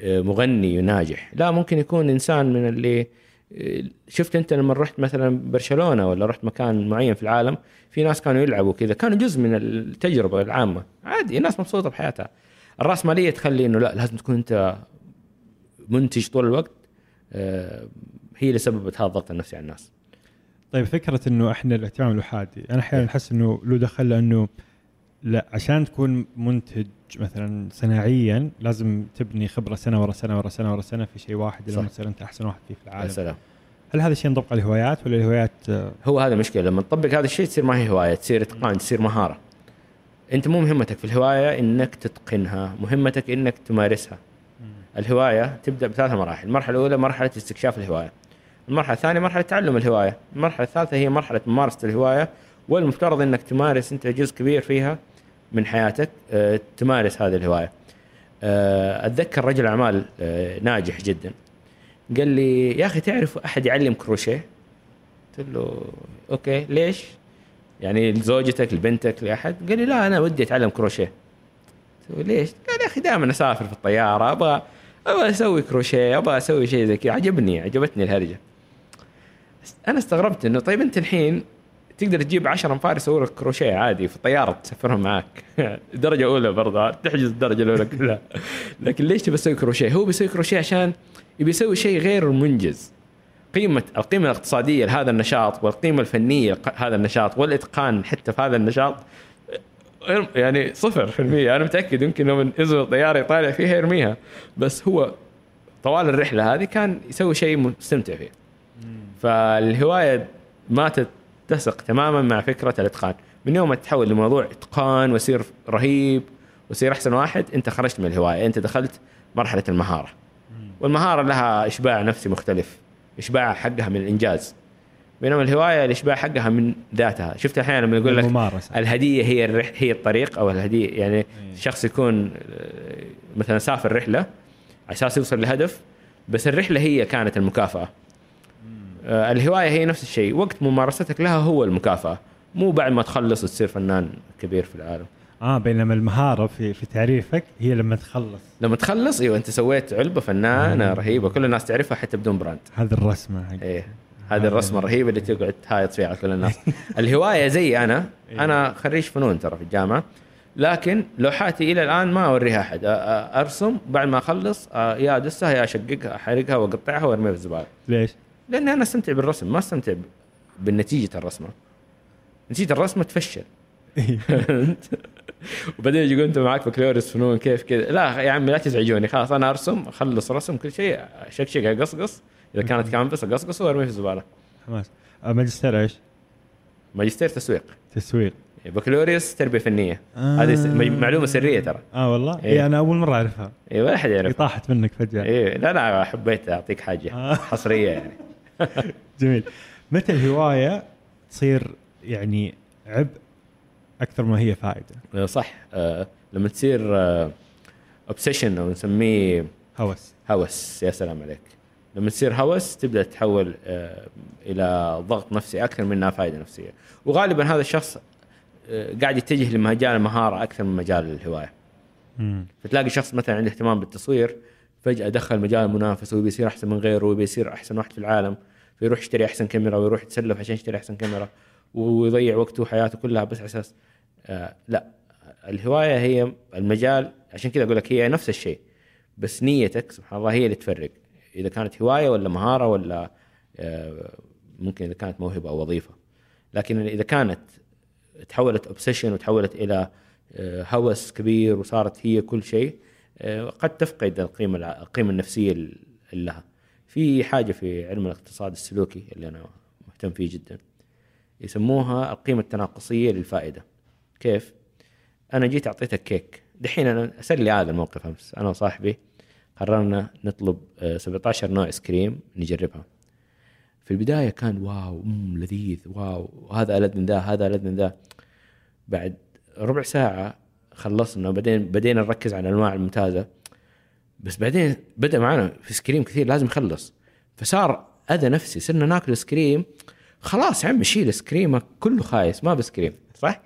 آه، مغني وناجح. لا ممكن يكون إنسان من اللي شفت أنت لما رحت مثلا برشلونة ولا رحت مكان معين في العالم في ناس كانوا يلعبوا كذا كانوا جزء من التجربة العامة. عادي الناس مبسوطة بحياتها. الرأسمالية تخلي إنه لا لازم تكون أنت منتج طول الوقت آه، هي اللي سببت هذا الضغط النفسي على الناس. طيب فكرة إنه إحنا الاهتمام الوحادي أنا أحيانا أحس إنه له دخل لأنه لا عشان تكون منتج مثلا صناعيا لازم تبني خبرة سنة ورا سنة ورا سنة ورا سنة في شيء واحد. لما تصير أنت أحسن واحد فيه في يا العالم. سلام. هل هذا الشيء ينطبق على الهوايات ولا الهوايات آه، هو هذا المشكلة لما تطبق هذا الشيء تصير ما هي هواية تصير إتقان تصير مهارة. أنت مو مهمتك في الهواية إنك تتقنها مهمتك إنك تمارسها. الهواية تبدأ بثلاث مراحل. المرحلة الأولى مرحلة استكشاف الهواية. المرحلة الثانية مرحلة تعلم الهواية. المرحلة الثالثة هي مرحلة ممارسة الهواية. والمفترض إنك تمارس أنت جزء كبير فيها من حياتك آه، تمارس هذه الهواية آه، أتذكر رجل أعمال آه، ناجح جدا قال لي يا أخي تعرف أحد يعلم كروشيه قلت له okay ليش؟ يعني لزوجتك لبنتك لأحد؟ قال لي لا أنا ودي أتعلم كروشيه قلت له ليش؟ قال يا أخي دائما أسافر في الطيارة أبغى أبغى أسوي كروشيه أبغى أسوي شيء زي كذا عجبني عجبتني الهرجة أنا استغربت إنه طيب أنت الحين تقدر تجيب 10 انفار يسووا لك كروشيه عادي في الطيارة تسافرهم معك درجة أولى برضه تحجز الدرجة الأولى كلها. لكن ليش تبي تسوي كروشيه؟ هو بيسوي كروشيه عشان يبي يسوي شيء غير منجز قيمة القيمة الاقتصادية لهذا النشاط والقيمة الفنية لهذا النشاط والإتقان حتى في هذا النشاط يعني صفر في المية. أنا متأكد يمكن لو من ينزل الطيارة يطالع فيها يرميها. بس هو طوال الرحلة هذه كان يسوي شيء مستمتع فيه. فالهواية ما تتسق تماما مع فكرة الإتقان. من يوم ما تتحول لموضوع إتقان ويصير رهيب ويصير أحسن واحد أنت خرجت من الهواية أنت دخلت مرحلة المهارة. والمهارة لها إشباع نفسي مختلف إشباع حقها من الإنجاز. بينما الهواية الإشباع حقها من ذاتها. شفت أحيانا لما يقول لك الهدية هي الرح هي الطريق أو الهدية. يعني شخص يكون آه، مثلا سافر رحلة على أساس يوصل لهدف بس الرحلة هي كانت المكافأة. الهواية هي نفس الشيء. وقت ممارستك لها هو المكافأة. مو بعد ما تخلص وتصير فنان كبير في العالم. آه بينما المهارة في في تعريفك هي لما تخلص. لما تخلص أيوه أنت سويت علبة فنانة رهيبة. كل الناس تعرفها حتى بدون brand. هذه الرسمة حق إيه هذه الرسمة الرهيبة اللي تقعد تهايط فيها على كل الناس. الهواية زي أنا أنا خريج فنون ترى في الجامعة. لكن لوحاتي إلى الآن ما أوريها أحد. أرسم بعد ما أخلص يا أدسها يا أشققها أحرقها وأقطعها وأرميها في الزبالة. ليش؟ لاني أنا أستمتع بالرسم ما أستمتع بالنتيجه الرسمة. نتيجة الرسمة تفشل. وبعدين يجي انت معك بكالوريوس فنون كيف كذا. لا يا عمي لا تزعجوني خلاص أنا أرسم أخلص رسم كل شيء اشقشق أقصقص. إذا كانت كانفاس اقصقصه وارميه في الزبالة. حماس آه، ماجستير إيش؟ ماجستير تسويق. تسويق. بكالوريوس تربية فنية. آه. هذه معلومة سرية ترى. آه والله؟ إيه. اي أنا أول مرة أعرفها. اي ولا أحد هي يعرف طاحت منك فجأة. اي لا لا حبيت أعطيك حاجة. آه. حصرية يعني. جميل. متى الهوايه تصير يعني عبء أكثر ما هي فائدة؟ آه، صح. آه، لما تصير obsession أو نسميه هوس. هوس. يا سلام عليك. لما تصير هوس تبدأ تتحول آه، إلى ضغط نفسي أكثر منها فائدة نفسية. وغالبا هذا الشخص آه، قاعد يتجه لمجال المهاره أكثر من مجال الهواية. مم. فتلاقي شخص مثلا عنده اهتمام بالتصوير فجأة دخل مجال المنافسة ويبي يصير أحسن من غيره ويبي يصير أحسن واحد في العالم. فيروح يشتري أحسن كاميرا ويروح يتسلف عشان يشتري أحسن كاميرا ويضيع وقته وحياته كلها بس على أساس آه لا الهواية هي المجال عشان كذا أقول لك هي نفس الشيء بس نيتك سبحان الله هي اللي تفرق إذا كانت هواية ولا مهارة ولا آه ممكن إذا كانت موهبة أو وظيفة لكن إذا كانت تحولت اوبسيشن وتحولت إلى آه، هوس كبير وصارت هي كل شيء آه، قد تفقد القيمة القيمة النفسية ال- لها. في حاجة في علم الاقتصاد السلوكي اللي أنا مهتم فيه جدا يسموها القيمة التناقصية للفائدة. كيف؟ أنا جيت أعطيتك كيك، دحين أنا حصل لي هذا الموقف أمس أنا وصاحبي قررنا نطلب آه، 17 نوع آيس كريم نجربها. في البداية كان wow مم لذيذ wow هذا ألذ من ذا هذا ألذ من ذا بعد ربع ساعة خلصنا وبعدين بدينا نركز على الأنواع الممتازة بس بعدين بدأ معنا في آيسكريم كثير لازم يخلص. فصار أذى نفسي صرنا ناكل آيسكريم. خلاص يا عم شيل آيسكريمك كله خايس ما بسكريم صح؟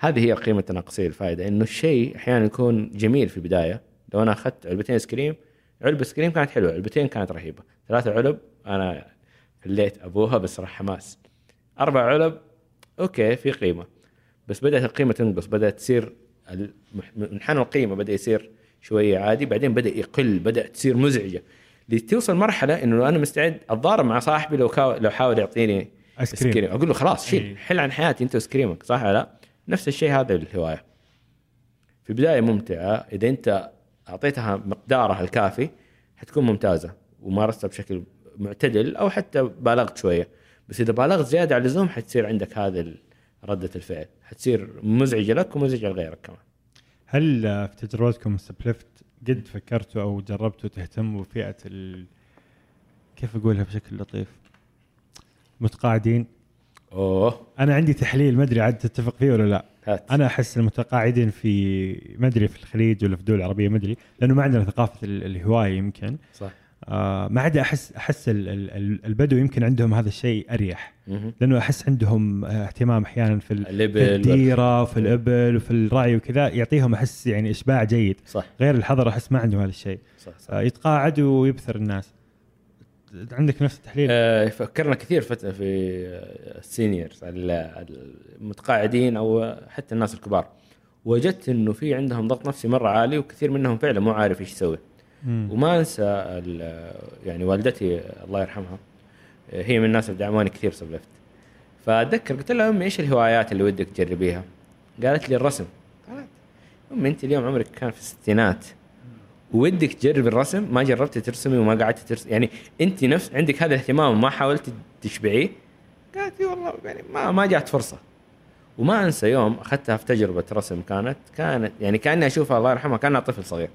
هذه هي القيمة التناقصية للفائدة إنه الشيء أحيانا يكون جميل في البداية. لو أنا أخذت علبتين آيسكريم علبة آيسكريم كانت حلوة علبتين كانت رهيبة. ثلاثة علب أنا خليت أبغاها بس راح حماس. أربع علب okay في قيمة. بس بدأت القيمة تنقص بدأت تصير منحنى القيمة بدأ يصير شوية عادي بعدين بدأ يقل بدأ تصير مزعجة. لتوصل مرحلة إنه أنا مستعد أتضارب مع صاحبي لو كاو لو حاول يعطيني ايس كريم أقول له خلاص شيل إيه. حل عن حياتي أنت وسكريمك صح ولا لا؟ نفس الشيء هذا الهوايه في بدايه ممتعة. إذا أنت أعطيتها مقدارها الكافي حتكون ممتازة. ومارستها بشكل معتدل أو حتى بالغت شوية. بس إذا بالغت زيادة عن اللزوم حتصير عندك هذا ردة الفعل. حتصير مزعجة لك ومزعجة لغيرك كمان. هل في تجربتكم ستبلفت قد فكرتوا أو جربتوا تهتموا بفئة ال... كيف أقولها بشكل لطيف؟ متقاعدين. أوه. أنا عندي تحليل ما أدري عاد تتفق فيه ولا لا. هات. أنا أحس المتقاعدين في ما أدري في الخليج ولا في الدول العربية ما أدري لأنه ما عندنا ثقافة ال- الهواية يمكن. صح. ما عدا احس أحس ال- ال- ال- البدو يمكن عندهم هذا الشيء أريح. لأنه أحس عندهم آه، اهتمام أحيانا في ال- في الإبل الديرة وفي الإبل وفي الرعي وكذا يعطيهم أحس يعني إشباع جيد. صح. غير الحضر أحس ما عندهم هذا الشيء. صح, صح. آه يتقاعد ويبثر الناس. عندك نفس التحليل؟ آه، فكرنا كثير فت- في آه، السينيورز ال- المتقاعدين أو حتى الناس الكبار. وجدت إنه في عندهم ضغط نفسي مرة عالي وكثير منهم فعلا مو عارف إيش يسوي. وما أنسى يعني والدتي الله يرحمها هي من الناس اللي دعموني كثير في فأتذكر قلت لها أمي إيش الهوايات اللي ودك تجربيها؟ قالت لي الرسم. قالت أمي أنت اليوم عمرك كان في الستينات. ودك تجرب الرسم؟ ما جربتي ترسمي وما قعدتي ترسمي يعني أنت نفس عندك هذا الاهتمام وما حاولت تشبعيه؟ قالت لي والله يعني ما ما جات فرصة. وما أنسى يوم أخذتها في تجربة رسم كانت كانت يعني كأني أشوفها الله يرحمها كأنها طفل صغير.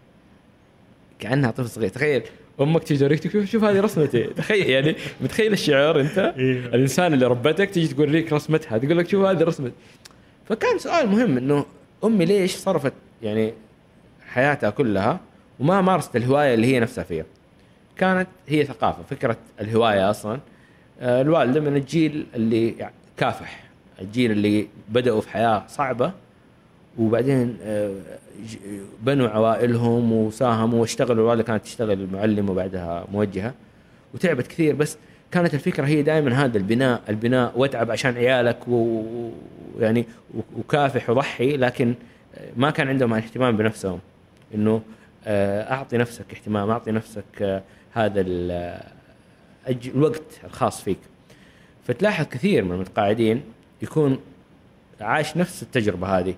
كأنها طفل صغير. تخيل أمك تيجي توريك تقول شوف هذه رسمتي. تخيل يعني متخيل الشعور أنت؟ إيه. الإنسان اللي ربتك تيجي توريك رسمتها تقول لك شوف هذه رسمتي فكان سؤال مهم إنه أمي ليش صرفت يعني حياتها كلها وما مارست الهواية اللي هي نفسها فيها؟ كانت هي ثقافة فكرة الهواية أصلا. آه، الوالدة من الجيل اللي يعني كافح الجيل اللي بدأوا في حياة صعبة. وبعدين آه، بنوا عوائلهم وساهموا واشتغلوا. الوالده كانت تشتغل معلم وبعدها موجهة وتعبت كثير. بس كانت الفكرة هي دائما هذا البناء البناء واتعب عشان عيالك ويعني وكافح وضحي. لكن ما كان عندهم اهتمام بنفسهم إنه آه، أعطي نفسك اهتمام أعطي نفسك آه، هذا الوقت الخاص فيك. فتلاحظ كثير من المتقاعدين يكون عاش نفس التجربة هذه.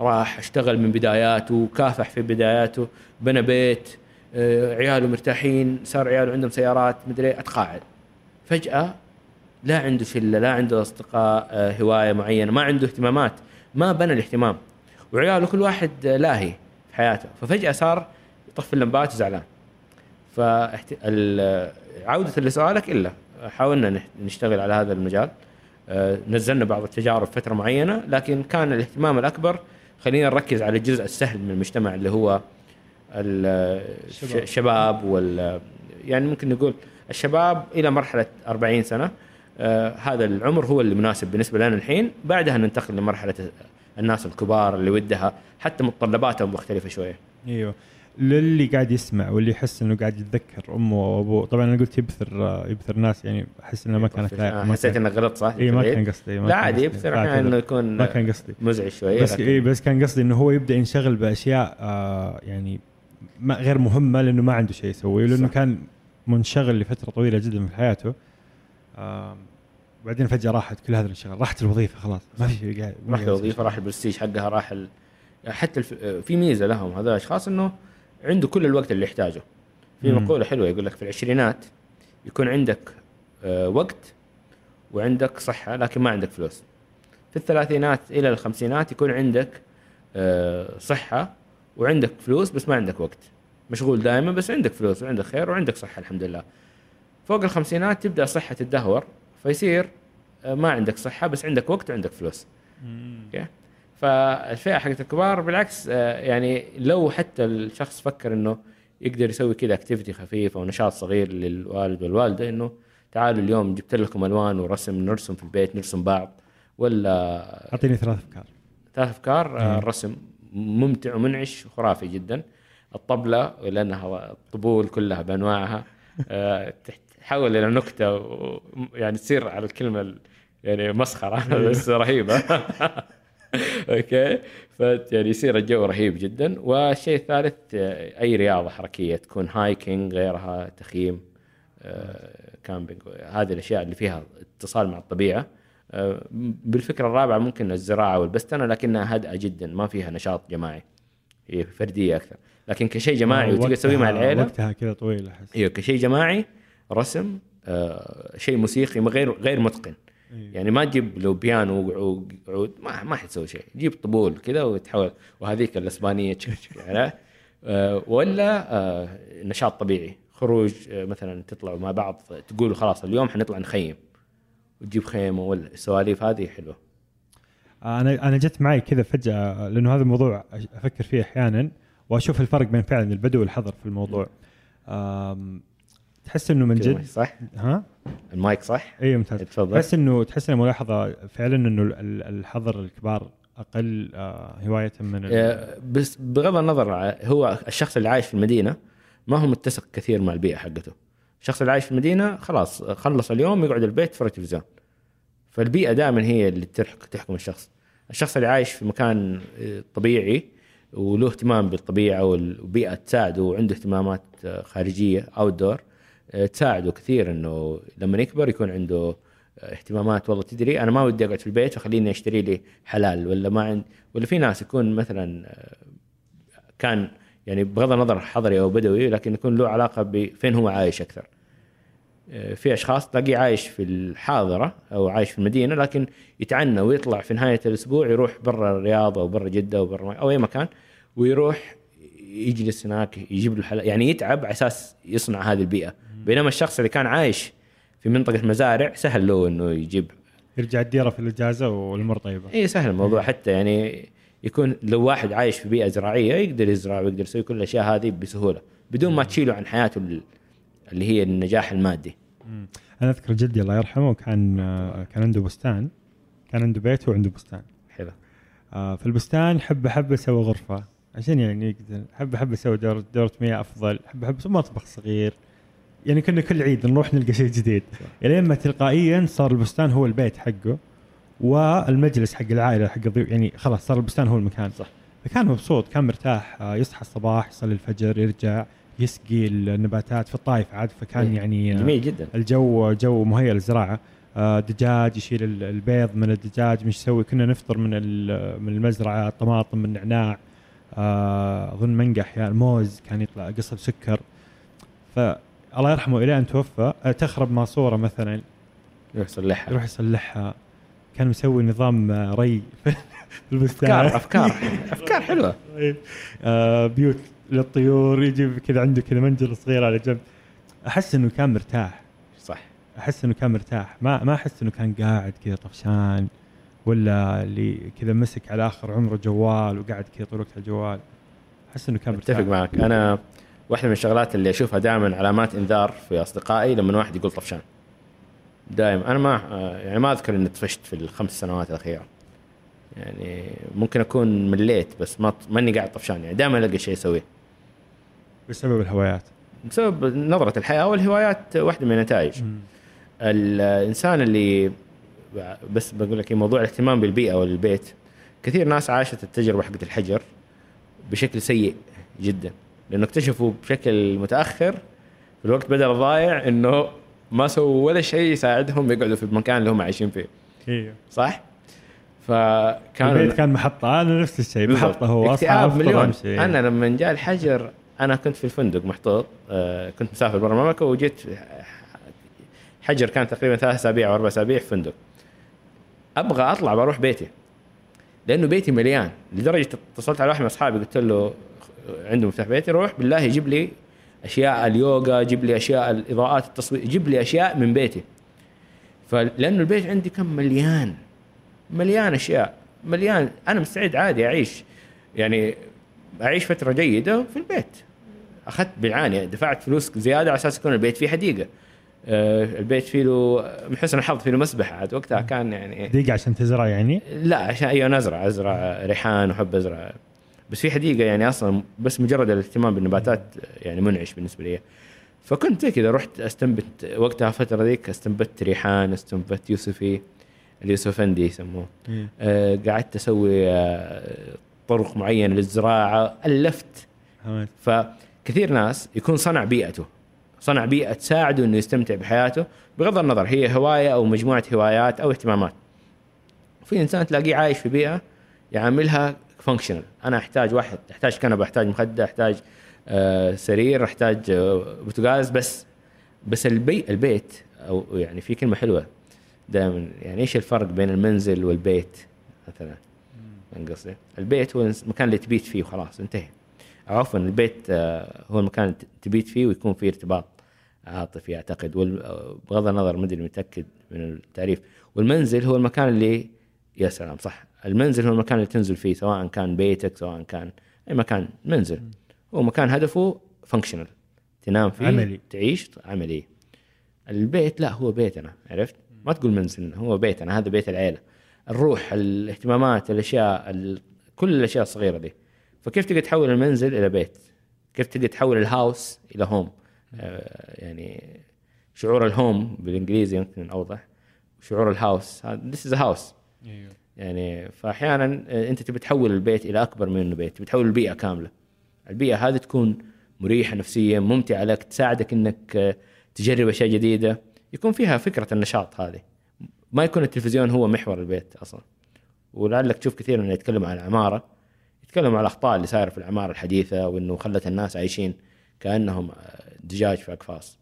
راح اشتغل من بداياته كافح في بداياته بنى بيت آه، عياله مرتاحين صار عياله عندهم سيارات مدري أتقاعد. فجأة لا عنده شلة لا عنده أصدقاء آه، هواية معينة ما عنده اهتمامات ما بنى الاهتمام. وعياله كل واحد آه، لاهي في حياته. ففجأة صار يطفي اللمبات وزعلان. فعودة لسؤالك إلا. حاولنا نشتغل على هذا المجال. نزلنا بعض التجارب فترة معينة لكن كان الاهتمام الأكبر خلينا نركز على الجزء السهل من المجتمع اللي هو ال- الشباب. الشباب وال يعني ممكن نقول الشباب إلى مرحلة 40 سنة. آه هذا العمر هو اللي مناسب بالنسبة لنا الحين. بعدها ننتقل لمرحلة الناس الكبار اللي ودها حتى متطلباتهم مختلفة شوية. أيوه. للي قاعد يسمع واللي يحس إنه قاعد يتذكر أمه وابوه طبعا أنا قلت يبثر يبثر ناس يعني أحس إنه ما كانت لايقه آه، حسيت انك غلط صح؟ اي ما؟ كان قصدي ما لا عادي لا، أحيانا. إنه يكون ما كان قصدي مزعج شوية بس اي بس كان قصدي إنه هو يبدأ ينشغل بأشياء آه يعني ما غير مهمة لأنه ما عنده شيء يسويه لأنه. كان منشغل لفترة طويلة جدا في حياته آه بعدين فجأة راحت كل هذا الانشغال راحت الوظيفة خلاص ما في شيء قاعد راح الوظيفة راح البرستيج حقها راح ال... حتى الف... في ميزة لهم هذول الاشخاص إنه عنده كل الوقت اللي يحتاجه. في. مقولة حلوة يقول لك في العشرينات يكون عندك آه، وقت وعندك صحة لكن ما عندك فلوس. في الثلاثينات إلى الخمسينات يكون عندك آه، صحة وعندك فلوس بس ما عندك وقت. مشغول دائما بس عندك فلوس وعندك خير وعندك صحة الحمد لله. فوق الخمسينات تبدأ صحة تدهور فيصير آه، ما عندك صحة بس عندك وقت وعندك فلوس. okay فالفئة حقت الكبار بالعكس آه، يعني لو حتى الشخص فكر إنه يقدر يسوي كذا activity خفيف أو نشاط صغير للوالد والوالدة إنه تعالوا اليوم جبت لكم ألوان ورسم نرسم في البيت نرسم بعض ولا أعطيني ثلاث أفكار. ثلاث أفكار آه،. الرسم ممتع ومنعش وخرافي جدا. الطبلة لأنها الطبول كلها بأنواعها آه، تحول إلى نكتة يعني تصير على الكلمة ال- يعني مسخرة بس رهيبة. okay؟ ف يعني يصير الجو رهيب جدا. والشيء الثالث آه، أي رياضة حركية تكون hiking غيرها تخييم آه، camping هذه الأشياء اللي فيها اتصال مع الطبيعة. آه، بالفكرة الرابعة ممكن الزراعة والبستنة لكنها هادئة جدا ما فيها نشاط جماعي. هي فردية أكثر. لكن كشيء جماعي وتقدر تسويه مع العيلة. وقتها كذا طويل أحس. أيوه كشيء جماعي رسم آه شيء موسيقي غير غير متقن. يعني ما تجيب لو بيانو وعود عود ما ما حتسوي شيء. جيب طبول كذا وتحول وهذيك الأسبانية تشك يعني ولا آه نشاط طبيعي. خروج آه مثلا تطلعوا مع بعض تقولوا خلاص اليوم حنطلع نخيم. وتجيب خيمة ولا السواليف هذه حلوة. أنا أنا جت معي كذا فجأة لأنه هذا الموضوع أفكر فيه أحيانا وأشوف الفرق بين فعلا البدو والحضر في الموضوع. تحس إنه من جد صح؟ ها؟ المايك صح؟ اي ممتاز. تفضل. تحس إنه تحس إنه ملاحظة فعلا إنه ال- ال- الحضر الكبار أقل آه، هواية من آه، بس بغض النظر هو الشخص اللي عايش في المدينة ما هو متسق كثير مع البيئة حقته. الشخص اللي عايش في المدينة خلاص خلص اليوم يقعد البيت يتفرج تلفزيون فالبيئة دائما هي اللي تحكم الشخص. الشخص اللي عايش في مكان آه، طبيعي وله اهتمام بالطبيعة والبيئه تساعده وعنده اهتمامات خارجية اوت دور تساعده كثير إنه لما يكبر يكون عنده آه، اهتمامات والله تدري أنا ما ودي أقعد في البيت فخليني أشتري لي حلال ولا ما عند ولا في ناس يكون مثلا آه، كان يعني بغض النظر حضري أو بدوي لكن يكون له علاقة بفين هو عايش أكثر. آه، في أشخاص تلاقيه عايش في الحاضرة أو عايش في المدينة لكن يتعنى ويطلع في نهاية الأسبوع يروح برا الرياض أو برا جدة أو برا أو أي مكان ويروح يجلس هناك يجيب له حلال يعني يتعب على أساس يصنع هذه البيئة بينما الشخص اللي كان عايش في منطقة مزارع سهل له إنه يجيب يرجع الديرة في الإجازة والأمور طيبة. اي سهل الموضوع. حتى يعني يكون لو واحد عايش في بيئة زراعية يقدر يزرع ويقدر يسوي كل الأشياء هذه بسهولة بدون ما تشيله عن حياته ال- اللي هي النجاح المادي. أنا أذكر جدي الله يرحمه كان كان عنده بستان كان عنده بيت وعنده بستان. حلو. آه، في البستان حب حب أسوي غرفة عشان يعني يقدر حب حب أسوي دوره دورة مياه أفضل حب حب أسوي مطبخ صغير. يعني كنا كل عيد نروح نلقى شيء جديد. إلين ما تلقائيا صار البستان هو البيت حقه والمجلس حق العائلة حق الضيوف يعني خلاص صار البستان هو المكان. صح. فكان مبسوط كان مرتاح آه، يصحى الصباح يصلي الفجر يرجع يسقي النباتات في الطايف عاد فكان إيه. يعني آه، جميل جدا. الجو جو مهيئ للزراعة. آه، دجاج يشيل ال- البيض من الدجاج مش يسوي كنا نفطر من من المزرعة طماطم من نعناع آه، أظن منقى أحيانا موز كان يطلع قصب سكر. فالله يرحمه إلى أن توفى. آه، تخرب ماسوره مثلا. يروح يصلحها. يروح يصلحها. كان مسوي نظام آه، ري في البستان. أفكار أفكار. أفكار حلوة. آه، بيوت للطيور يجيب كذا عنده كذا منجل صغير على جنب. أحس إنه كان مرتاح. صح. أحس إنه كان مرتاح. ما ما أحس إنه كان قاعد كذا طفشان ولا اللي كذا مسك على آخر عمره جوال وقاعد كذا طول الوقت على الجوال. أحس إنه كان مرتاح. أتفق معك. أنا واحدة من الشغلات اللي أشوفها دائما علامات إنذار في أصدقائي لما واحد يقول طفشان دائما أنا ما يعني ما أذكر إني طفشت في الخمس سنوات الأخيرة. يعني ممكن أكون مليت بس ما ماني قاعد طفشان يعني دائما الاقي شيء أسويه. بسبب الهوايات. بسبب نظرة الحياة والهوايات واحدة من النتائج. الإنسان اللي بس بقول لك موضوع الاهتمام بالبيئة والبيت. كثير ناس عاشت التجربة حقت الحجر بشكل سيء جدا. لأنه اكتشفوا بشكل متأخر في الوقت بدل الضايع إنه ما سووا ولا شيء يساعدهم يقعدوا في المكان اللي هم عايشين فيه. أيوه صح؟ فكان البيت كان محطة. أنا نفس الشيء. محطة هو أفضل مليون. أنا لما جاء الحجر أنا كنت في الفندق محطوط آه، كنت مسافر برا المملكه وجيت حجر كان تقريبا ثلاث أسابيع أو أربع أسابيع في فندق. أبغى أطلع بروح بيتي لأنه بيتي مليان. لدرجة اتصلت على واحد من أصحابي قلت له عنده مفتاح بيتي روح بالله يجيب لي أشياء اليوغا جيب لي أشياء الإضاءات التصوير جيب لي أشياء من بيتي. فلأنه البيت عندي كان مليان مليان أشياء مليان. أنا مستعد عادي أعيش يعني أعيش فترة جيدة في البيت. أخذت بالعانيه دفعت فلوس زيادة على أساس يكون البيت فيه حديقة. آه، البيت فيه له من حسن الحظ فيه له مسبحه عاد وقتها كان يعني دقيقة عشان تزرع يعني؟ لا عشان أيوه أنا أزرع أزرع ريحان وأحب أزرع. بس في حديقة يعني أصلا بس مجرد الاهتمام بالنباتات يعني منعش بالنسبة لي. فكنت زي كذا رحت استنبت وقتها الفترة ذيك استنبت ريحان استنبت يوسفي اليوسفندي يسموه. آه قعدت أسوي آه طرق معينة للزراعة ألفت. فكثير ناس يكون صنع بيئته صنع بيئة تساعده إنه يستمتع بحياته بغض النظر هي هواية أو مجموعة هوايات أو اهتمامات. في إنسان تلاقيه عايش في بيئة يعاملها functional أنا أحتاج واحد أحتاج كنبة أحتاج مخدة أحتاج آه سرير أحتاج آه بوتاجاز بس بس البي البيت أو يعني في كلمة حلوة دائما يعني إيش الفرق بين المنزل والبيت مثلا؟ قصدي؟ البيت هو المكان اللي تبيت فيه وخلاص انتهى. عفوا البيت آه، هو المكان اللي تبيت فيه ويكون فيه ارتباط عاطفي أعتقد. آه، بغض النظر ما أدري متأكد من التعريف. والمنزل هو المكان اللي يا سلام صح. المنزل هو المكان اللي تنزل فيه سواء كان بيتك سواء كان أي مكان منزل. هو مكان هدفه فانكشنال تنام فيه عملي. تعيش عملي. البيت لا هو بيتنا عرفت؟ ما تقول منزل هو بيتنا هذا بيت العيلة. الروح الاهتمامات الأشياء ال... كل الأشياء الصغيرة دي. فكيف تقدر تحول المنزل إلى بيت؟ كيف تقدر تحول ال house إلى home آه يعني شعور ال home بالإنجليزي يمكن أوضح. شعور ال house this is house أيوه. يعني فأحيانا آه، أنت تبي تحول البيت إلى أكبر من انه بيت تبي تحول البيئة كاملة. البيئة هذه تكون مريحة نفسيا ممتعة لك تساعدك إنك آه، تجرب أشياء جديدة. يكون فيها فكرة النشاط هذه. ما يكون التلفزيون هو محور البيت أصلا. ولعلك تشوف كثير من يتكلم عن العمارة يتكلم عن الأخطاء اللي صايرة في العمارة الحديثة وإنه خلت الناس عايشين كأنهم آه، دجاج في أقفاص.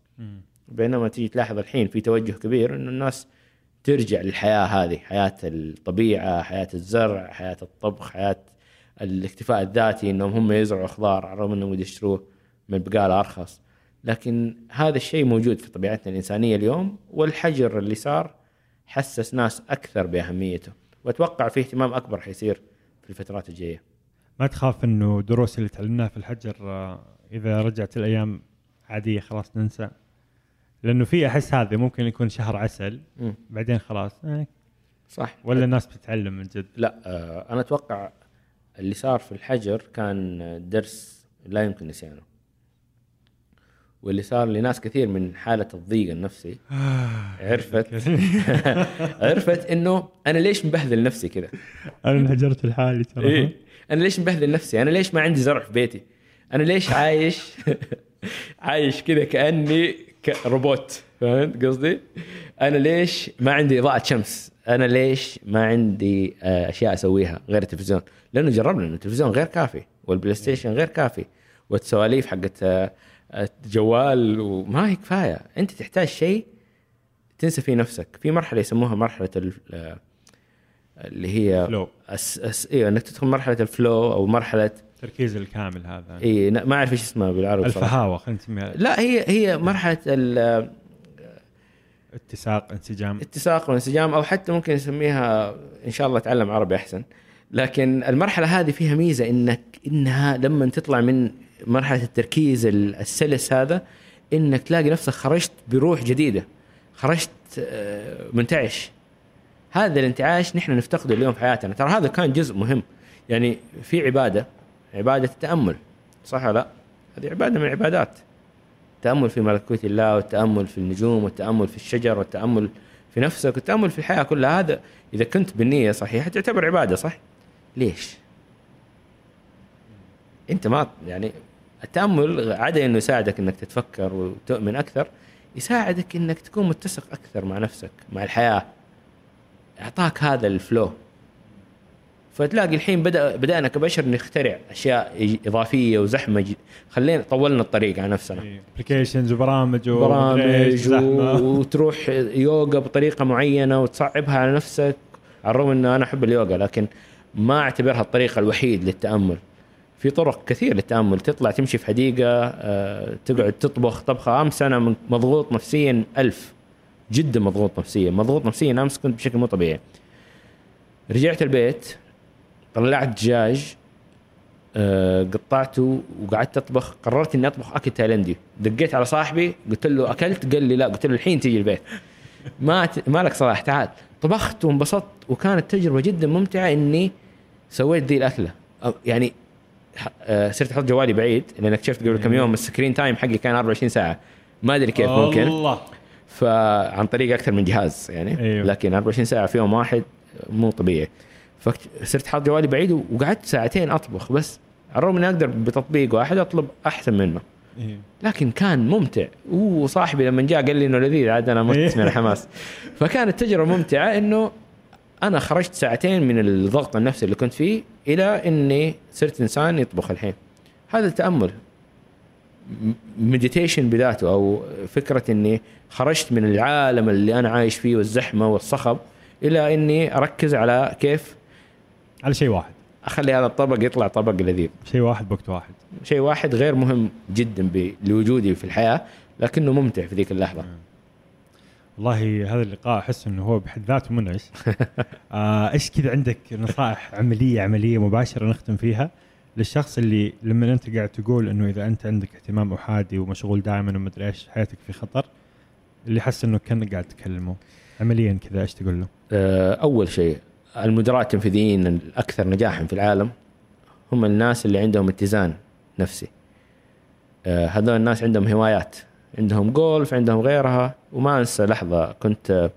بينما تيجي تلاحظ الحين في توجه كبير إنه الناس ترجع للحياة هذه حياة الطبيعة حياة الزرع حياة الطبخ حياة الاكتفاء الذاتي إنهم هم يزرعوا خضار على الرغم إنهم يشتروه من البقاله أرخص. لكن هذا الشيء موجود في طبيعتنا الإنسانية اليوم والحجر اللي صار حسس ناس أكثر بأهميته. وأتوقع في اهتمام أكبر حيصير في الفترات الجاية. ما تخاف إنه دروس اللي تعلمناها في الحجر آه، إذا رجعت الأيام عادية خلاص ننسى؟ لأنه في أحس هذا ممكن يكون شهر عسل مم. بعدين خلاص آه، صح. ولا الناس بتتعلم من جد؟ لا آه، أنا أتوقع اللي صار في الحجر كان درس لا يمكن نسيانه. واللي صار لناس كثير من حالة الضيق النفسي عرفت؟ عرفت إنه أنا ليش مبهذل نفسي كذا؟ أنا انهجرت لحالي ترى. إيه؟ أنا ليش مبهذل نفسي؟ أنا ليش ما عندي زرع في بيتي؟ أنا ليش عايش؟ عايش كذا كأني روبوت فهمت قصدي؟ أنا ليش ما عندي إضاءة شمس؟ أنا ليش ما عندي آه، أشياء أسويها غير التلفزيون؟ لأنه جربنا انه التلفزيون غير كافي والبلاي ستيشن غير كافي والسواليف حقت آه، الجوال وما هي كفاية. أنت تحتاج شيء تنسى فيه نفسك. في مرحلة يسموها مرحلة آه، اللي هي flow state أيوه إنك تدخل مرحلة ال flow أو مرحلة التركيز الكامل هذا. إي ما أعرف إيش اسمها بالعربي الفهاوة خلينا نسميها. لا هي هي مرحلة ال اتساق انسجام. اتساق وانسجام أو حتى ممكن نسميها إن شاء الله اتعلم عربي أحسن. لكن المرحلة هذه فيها ميزة إنك إنها لما تطلع من مرحلة التركيز السلس هذا إنك تلاقي نفسك خرجت بروح جديدة خرجت آه، منتعش. هذا الانتعاش نحن نفتقده اليوم في حياتنا. ترى هذا كان جزء مهم. يعني في عبادة عبادة التأمل صح ولا لا؟ هذه عبادة من العبادات التامل في ملكوت الله والتأمل في النجوم والتأمل في الشجر والتأمل في نفسك والتأمل في الحياة كلها هذا إذا كنت بالنية صحيحة تعتبر عبادة صح؟ ليش؟ أنت ما يعني التأمل عدا إنه يساعدك إنك تتفكر وتؤمن أكثر يساعدك إنك تكون متسق أكثر مع نفسك مع الحياة أعطاك هذا الفلو فتلاقي الحين بدا بدأنا كبشر نخترع أشياء إضافية وزحمة. خلينا طولنا الطريق على نفسنا. ابلكيشنز وبرامج برامج وتروح يوغا بطريقة معينة وتصعبها على نفسك على الرغم إنه أنا أحب اليوغا لكن ما أعتبرها الطريقة الوحيد للتأمل. في طرق كثير للتأمل تطلع تمشي في حديقة آه، تقعد تطبخ طبخة أمس أنا مضغوط نفسيا ألف جدا مضغوط نفسيا. مضغوط نفسيا أمس كنت بشكل مو طبيعي. رجعت البيت طلعت دجاج آه، قطعته وقعدت أطبخ. قررت إني أطبخ أكل تايلندي دقيت على صاحبي قلت له أكلت؟ قال لي لا. قلت له الحين تيجي البيت. ما ت... ما لك صلاح تعال. طبخت وانبسطت وكانت تجربة جدا ممتعة إني سويت ذي الأكلة. يعني آه، صرت أحط جوالي بعيد لأن اكتشفت قبل كم يوم ال screen time حقي كان 24 ساعة. ما أدري كيف ممكن. الله. فعن طريق أكثر من جهاز يعني. أيوه. لكن 24 ساعة في يوم واحد مو طبيعي. فصرت حاط جوالي بعيد وقعدت ساعتين أطبخ بس. على الرغم إني أقدر بتطبيق واحد أطلب أحسن منه. إيه. لكن كان ممتع. وصاحبي لما جاء قال لي إنه لذيذ عاد أنا مت من الحماس. فكانت تجربة ممتعة إنه أنا خرجت ساعتين من الضغط النفسي اللي كنت فيه إلى إني صرت إنسان يطبخ الحين. هذا التأمل. مديتيشن بذاته أو فكرة إني خرجت من العالم اللي أنا عايش فيه والزحمة والصخب إلى إني أركز على كيف على شيء واحد. أخلي هذا الطبق يطلع طبق لذيذ. شيء واحد بوقت واحد. شيء واحد غير مهم جدا لوجودي في الحياة لكنه ممتع في ذيك اللحظة. والله هذا اللقاء أحس إنه هو بحد ذاته منعش. آه إيش كذا عندك نصائح عملية عملية مباشرة نختم فيها للشخص اللي لما أنت قاعد تقول إنه إذا أنت عندك اهتمام أحادي ومشغول دائما ومدري إيش حياتك في خطر اللي حس إنه كان قاعد تكلمه. عمليا كذا إيش تقول له؟ آه، أول شيء المدراء التنفيذيين الأكثر نجاحا في العالم هم الناس اللي عندهم اتزان نفسي. آه، هذول الناس عندهم هوايات عندهم جولف عندهم غيرها. وما أنسى لحظة كنت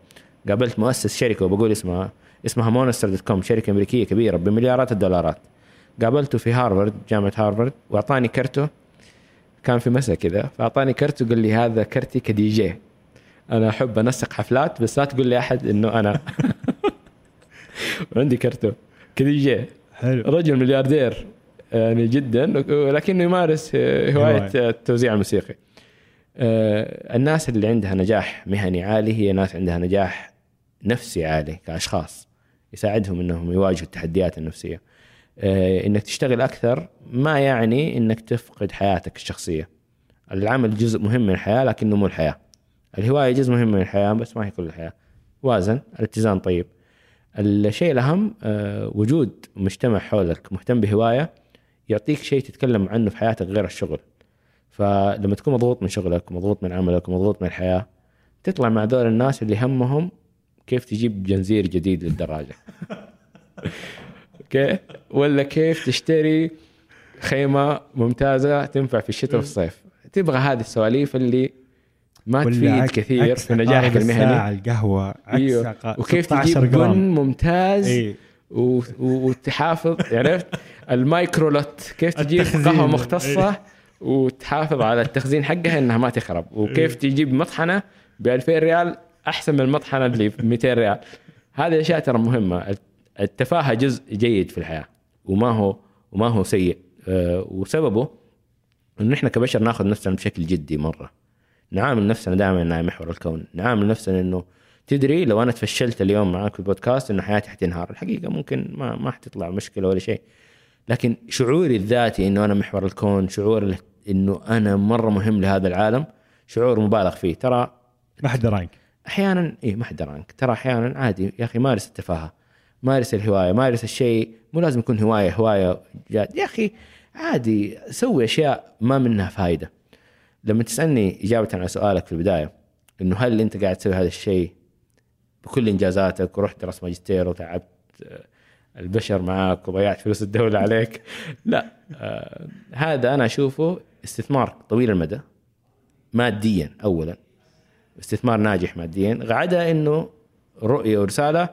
قابلت مؤسس شركة وبقول اسمها اسمها Monster dot com شركة أمريكية كبيرة بمليارات الدولارات. قابلته في هارفارد جامعة هارفارد وأعطاني كرته. كان في مساء كذا فأعطاني كرت وقال لي هذا كرتي كدي جي. أنا أحب أنسق حفلات بس لا تقول لي أحد إنه أنا. عندي كرتو كدي جي حلو. رجل ملياردير يعني جدا ولكنه يمارس هواية التوزيع الموسيقي آه، الناس اللي عندها نجاح مهني عالي هي ناس عندها نجاح نفسي عالي كأشخاص. يساعدهم إنهم يواجهوا التحديات النفسية. آه، إنك تشتغل أكثر ما يعني إنك تفقد حياتك الشخصية. العمل جزء مهم من الحياة لكنه مو الحياة. الهواية جزء مهم من الحياة بس ما هي كل الحياة. وازن الاتزان طيب. الشيء الأهم آه، وجود مجتمع حولك مهتم بهواية يعطيك شيء تتكلم عنه في حياتك غير الشغل. فلما تكون مضغوط من شغلك ومضغوط من عملك ومضغوط من الحياة تطلع مع دول الناس اللي همهم كيف تجيب جنزير جديد للدراجة. okay؟ ولا كيف تشتري خيمة ممتازة تنفع في الشتاء والصيف. تبغى هذه السواليف اللي ما تفيد كثير في نجاحك المهني. القهوة أيوه. وكيف تجيب بن ممتاز إيه؟ وتحافظ عرفت؟ ال microlot. كيف تجيب قهوة مختصه إيه؟ وتحافظ على التخزين حقها إنها ما تخرب. وكيف إيه. تجيب مطحنة ب 2000 ريال أحسن من المطحنة اللي ب 200 ريال. هذه الاشياء ترى مهمة. التفاهة جزء جيد في الحياة وما هو وما هو سيء. أه وسببه إنه إحنا كبشر ناخذ نفسنا بشكل جدي مرة. نعامل نفسنا دائما انها محور الكون. نعامل نفسنا إنه تدري لو أنا تفشلت اليوم معك في البودكاست إنه حياتي حتنهار. الحقيقة ممكن ما ما حتطلع مشكلة ولا شيء. لكن شعوري الذاتي إنه أنا محور الكون شعور إنه أنا مرة مهم لهذا العالم شعور مبالغ فيه. ترى ما حد داري عنك أحيانا اي ما حد درى عنك. ترى أحيانا عادي يا أخي مارس التفاهة مارس الهواية مارس الشيء. مو لازم يكون هواية هواية جاد يا أخي عادي سوي أشياء ما منها فائده لما تسألني إجابة على سؤالك في البداية إنه هل أنت قاعد تسوي هذا الشيء بكل إنجازاتك ورحت درست ماجستير وتعبت آه، البشر معاك وضيعت فلوس الدولة عليك؟ لا آه هذا أنا أشوفه استثمار طويل المدى ماديا اولا استثمار ناجح ماديا عدا إنه رؤية ورسالة.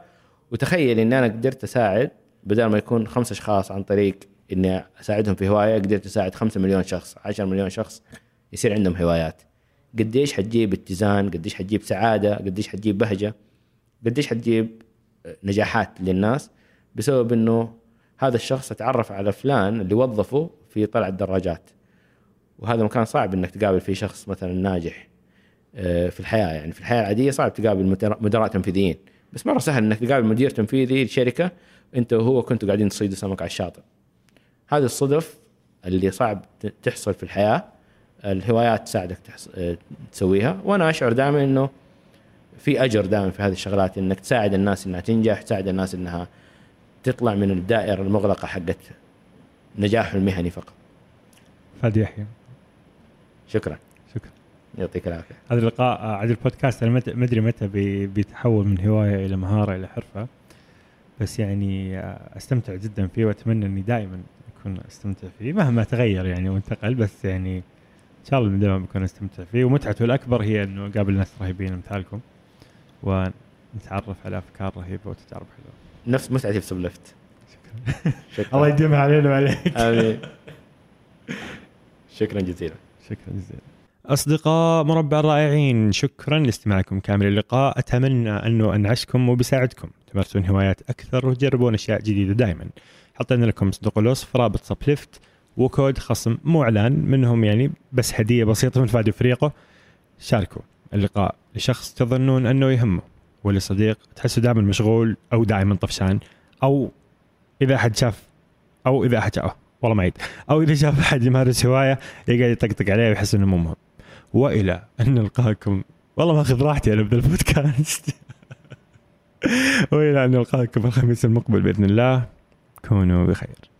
وتخيل إني أنا قدرت أساعد بدل ما يكون خمس أشخاص عن طريق إني أساعدهم في هواية قدرت أساعد خمسة مليون شخص 10 مليون شخص. يصير عندهم هوايات. قديش حتجيب اتزان قديش حتجيب سعادة قديش حتجيب بهجة قديش حتجيب نجاحات للناس بسبب إنه هذا الشخص اتعرف على فلان اللي وظفه في طلع الدراجات وهذا مكان صعب إنك تقابل فيه شخص مثلا ناجح آه، في الحياة. يعني في الحياة العادية صعب تقابل مدراء تنفيذيين. بس مرة سهل إنك تقابل مدير تنفيذي لشركة أنت وهو كنتوا قاعدين تصيدوا سمك على الشاطئ. هذه الصدف اللي صعب تحصل في الحياة. الهوايات تساعدك تحص... آه، تسويها. وأنا أشعر دائما إنه في أجر دائما في هذه الشغلات إنك تساعد الناس إنها تنجح تساعد الناس إنها تطلع من الدائرة المغلقة حقت نجاح المهني فقط. فادي يحيى. شكرا. شكرا. يعطيك العافية. هذا اللقاء عاد البودكاست أنا ما ادري متى بي- بيتحول من هواية إلى مهارة إلى حرفة بس يعني آه، أستمتع جدا فيه وأتمنى إني دائما أكون أستمتع فيه مهما تغير يعني وانتقل بس يعني إن شاء الله دائما بكون استمتع فيه. ومتعته الأكبر هي إنه اقابل ناس رهيبين امثالكم ونتعرف على أفكار رهيبة وتجارب حلوة. نفس متعتي في سبلفت. شكرا. شكرا. الله يديمها علينا وعليك. آمين. شكرا جزيلا. شكرا جزيلا. أصدقاء مربع الرائعين شكرا لاستماعكم كامل اللقاء. أتمنى أنه أنعشكم وبيساعدكم تمارسون هوايات أكثر وتجربون أشياء جديدة دائما. حطينا لكم صندوق الوصف رابط سبليفت وكود خصم مو إعلان منهم يعني بس هدية بسيطة من فادي فريقه. شاركوا. اللقاء لشخص تظنون أنه يهمه ولصديق تحسه دائما مشغول أو دائما طفشان أو إذا أحد شاف أو إذا أحد شافه. والله ما عيد أو إذا شاف أحد يمارس هواية يقعد يطقطق عليه ويحس إنه مو مهم. وإلى أن نلقاكم. والله ماخذ راحتي أنا بذا البودكاست. وإلى أن نلقاكم الخميس المقبل بإذن الله. كونوا بخير.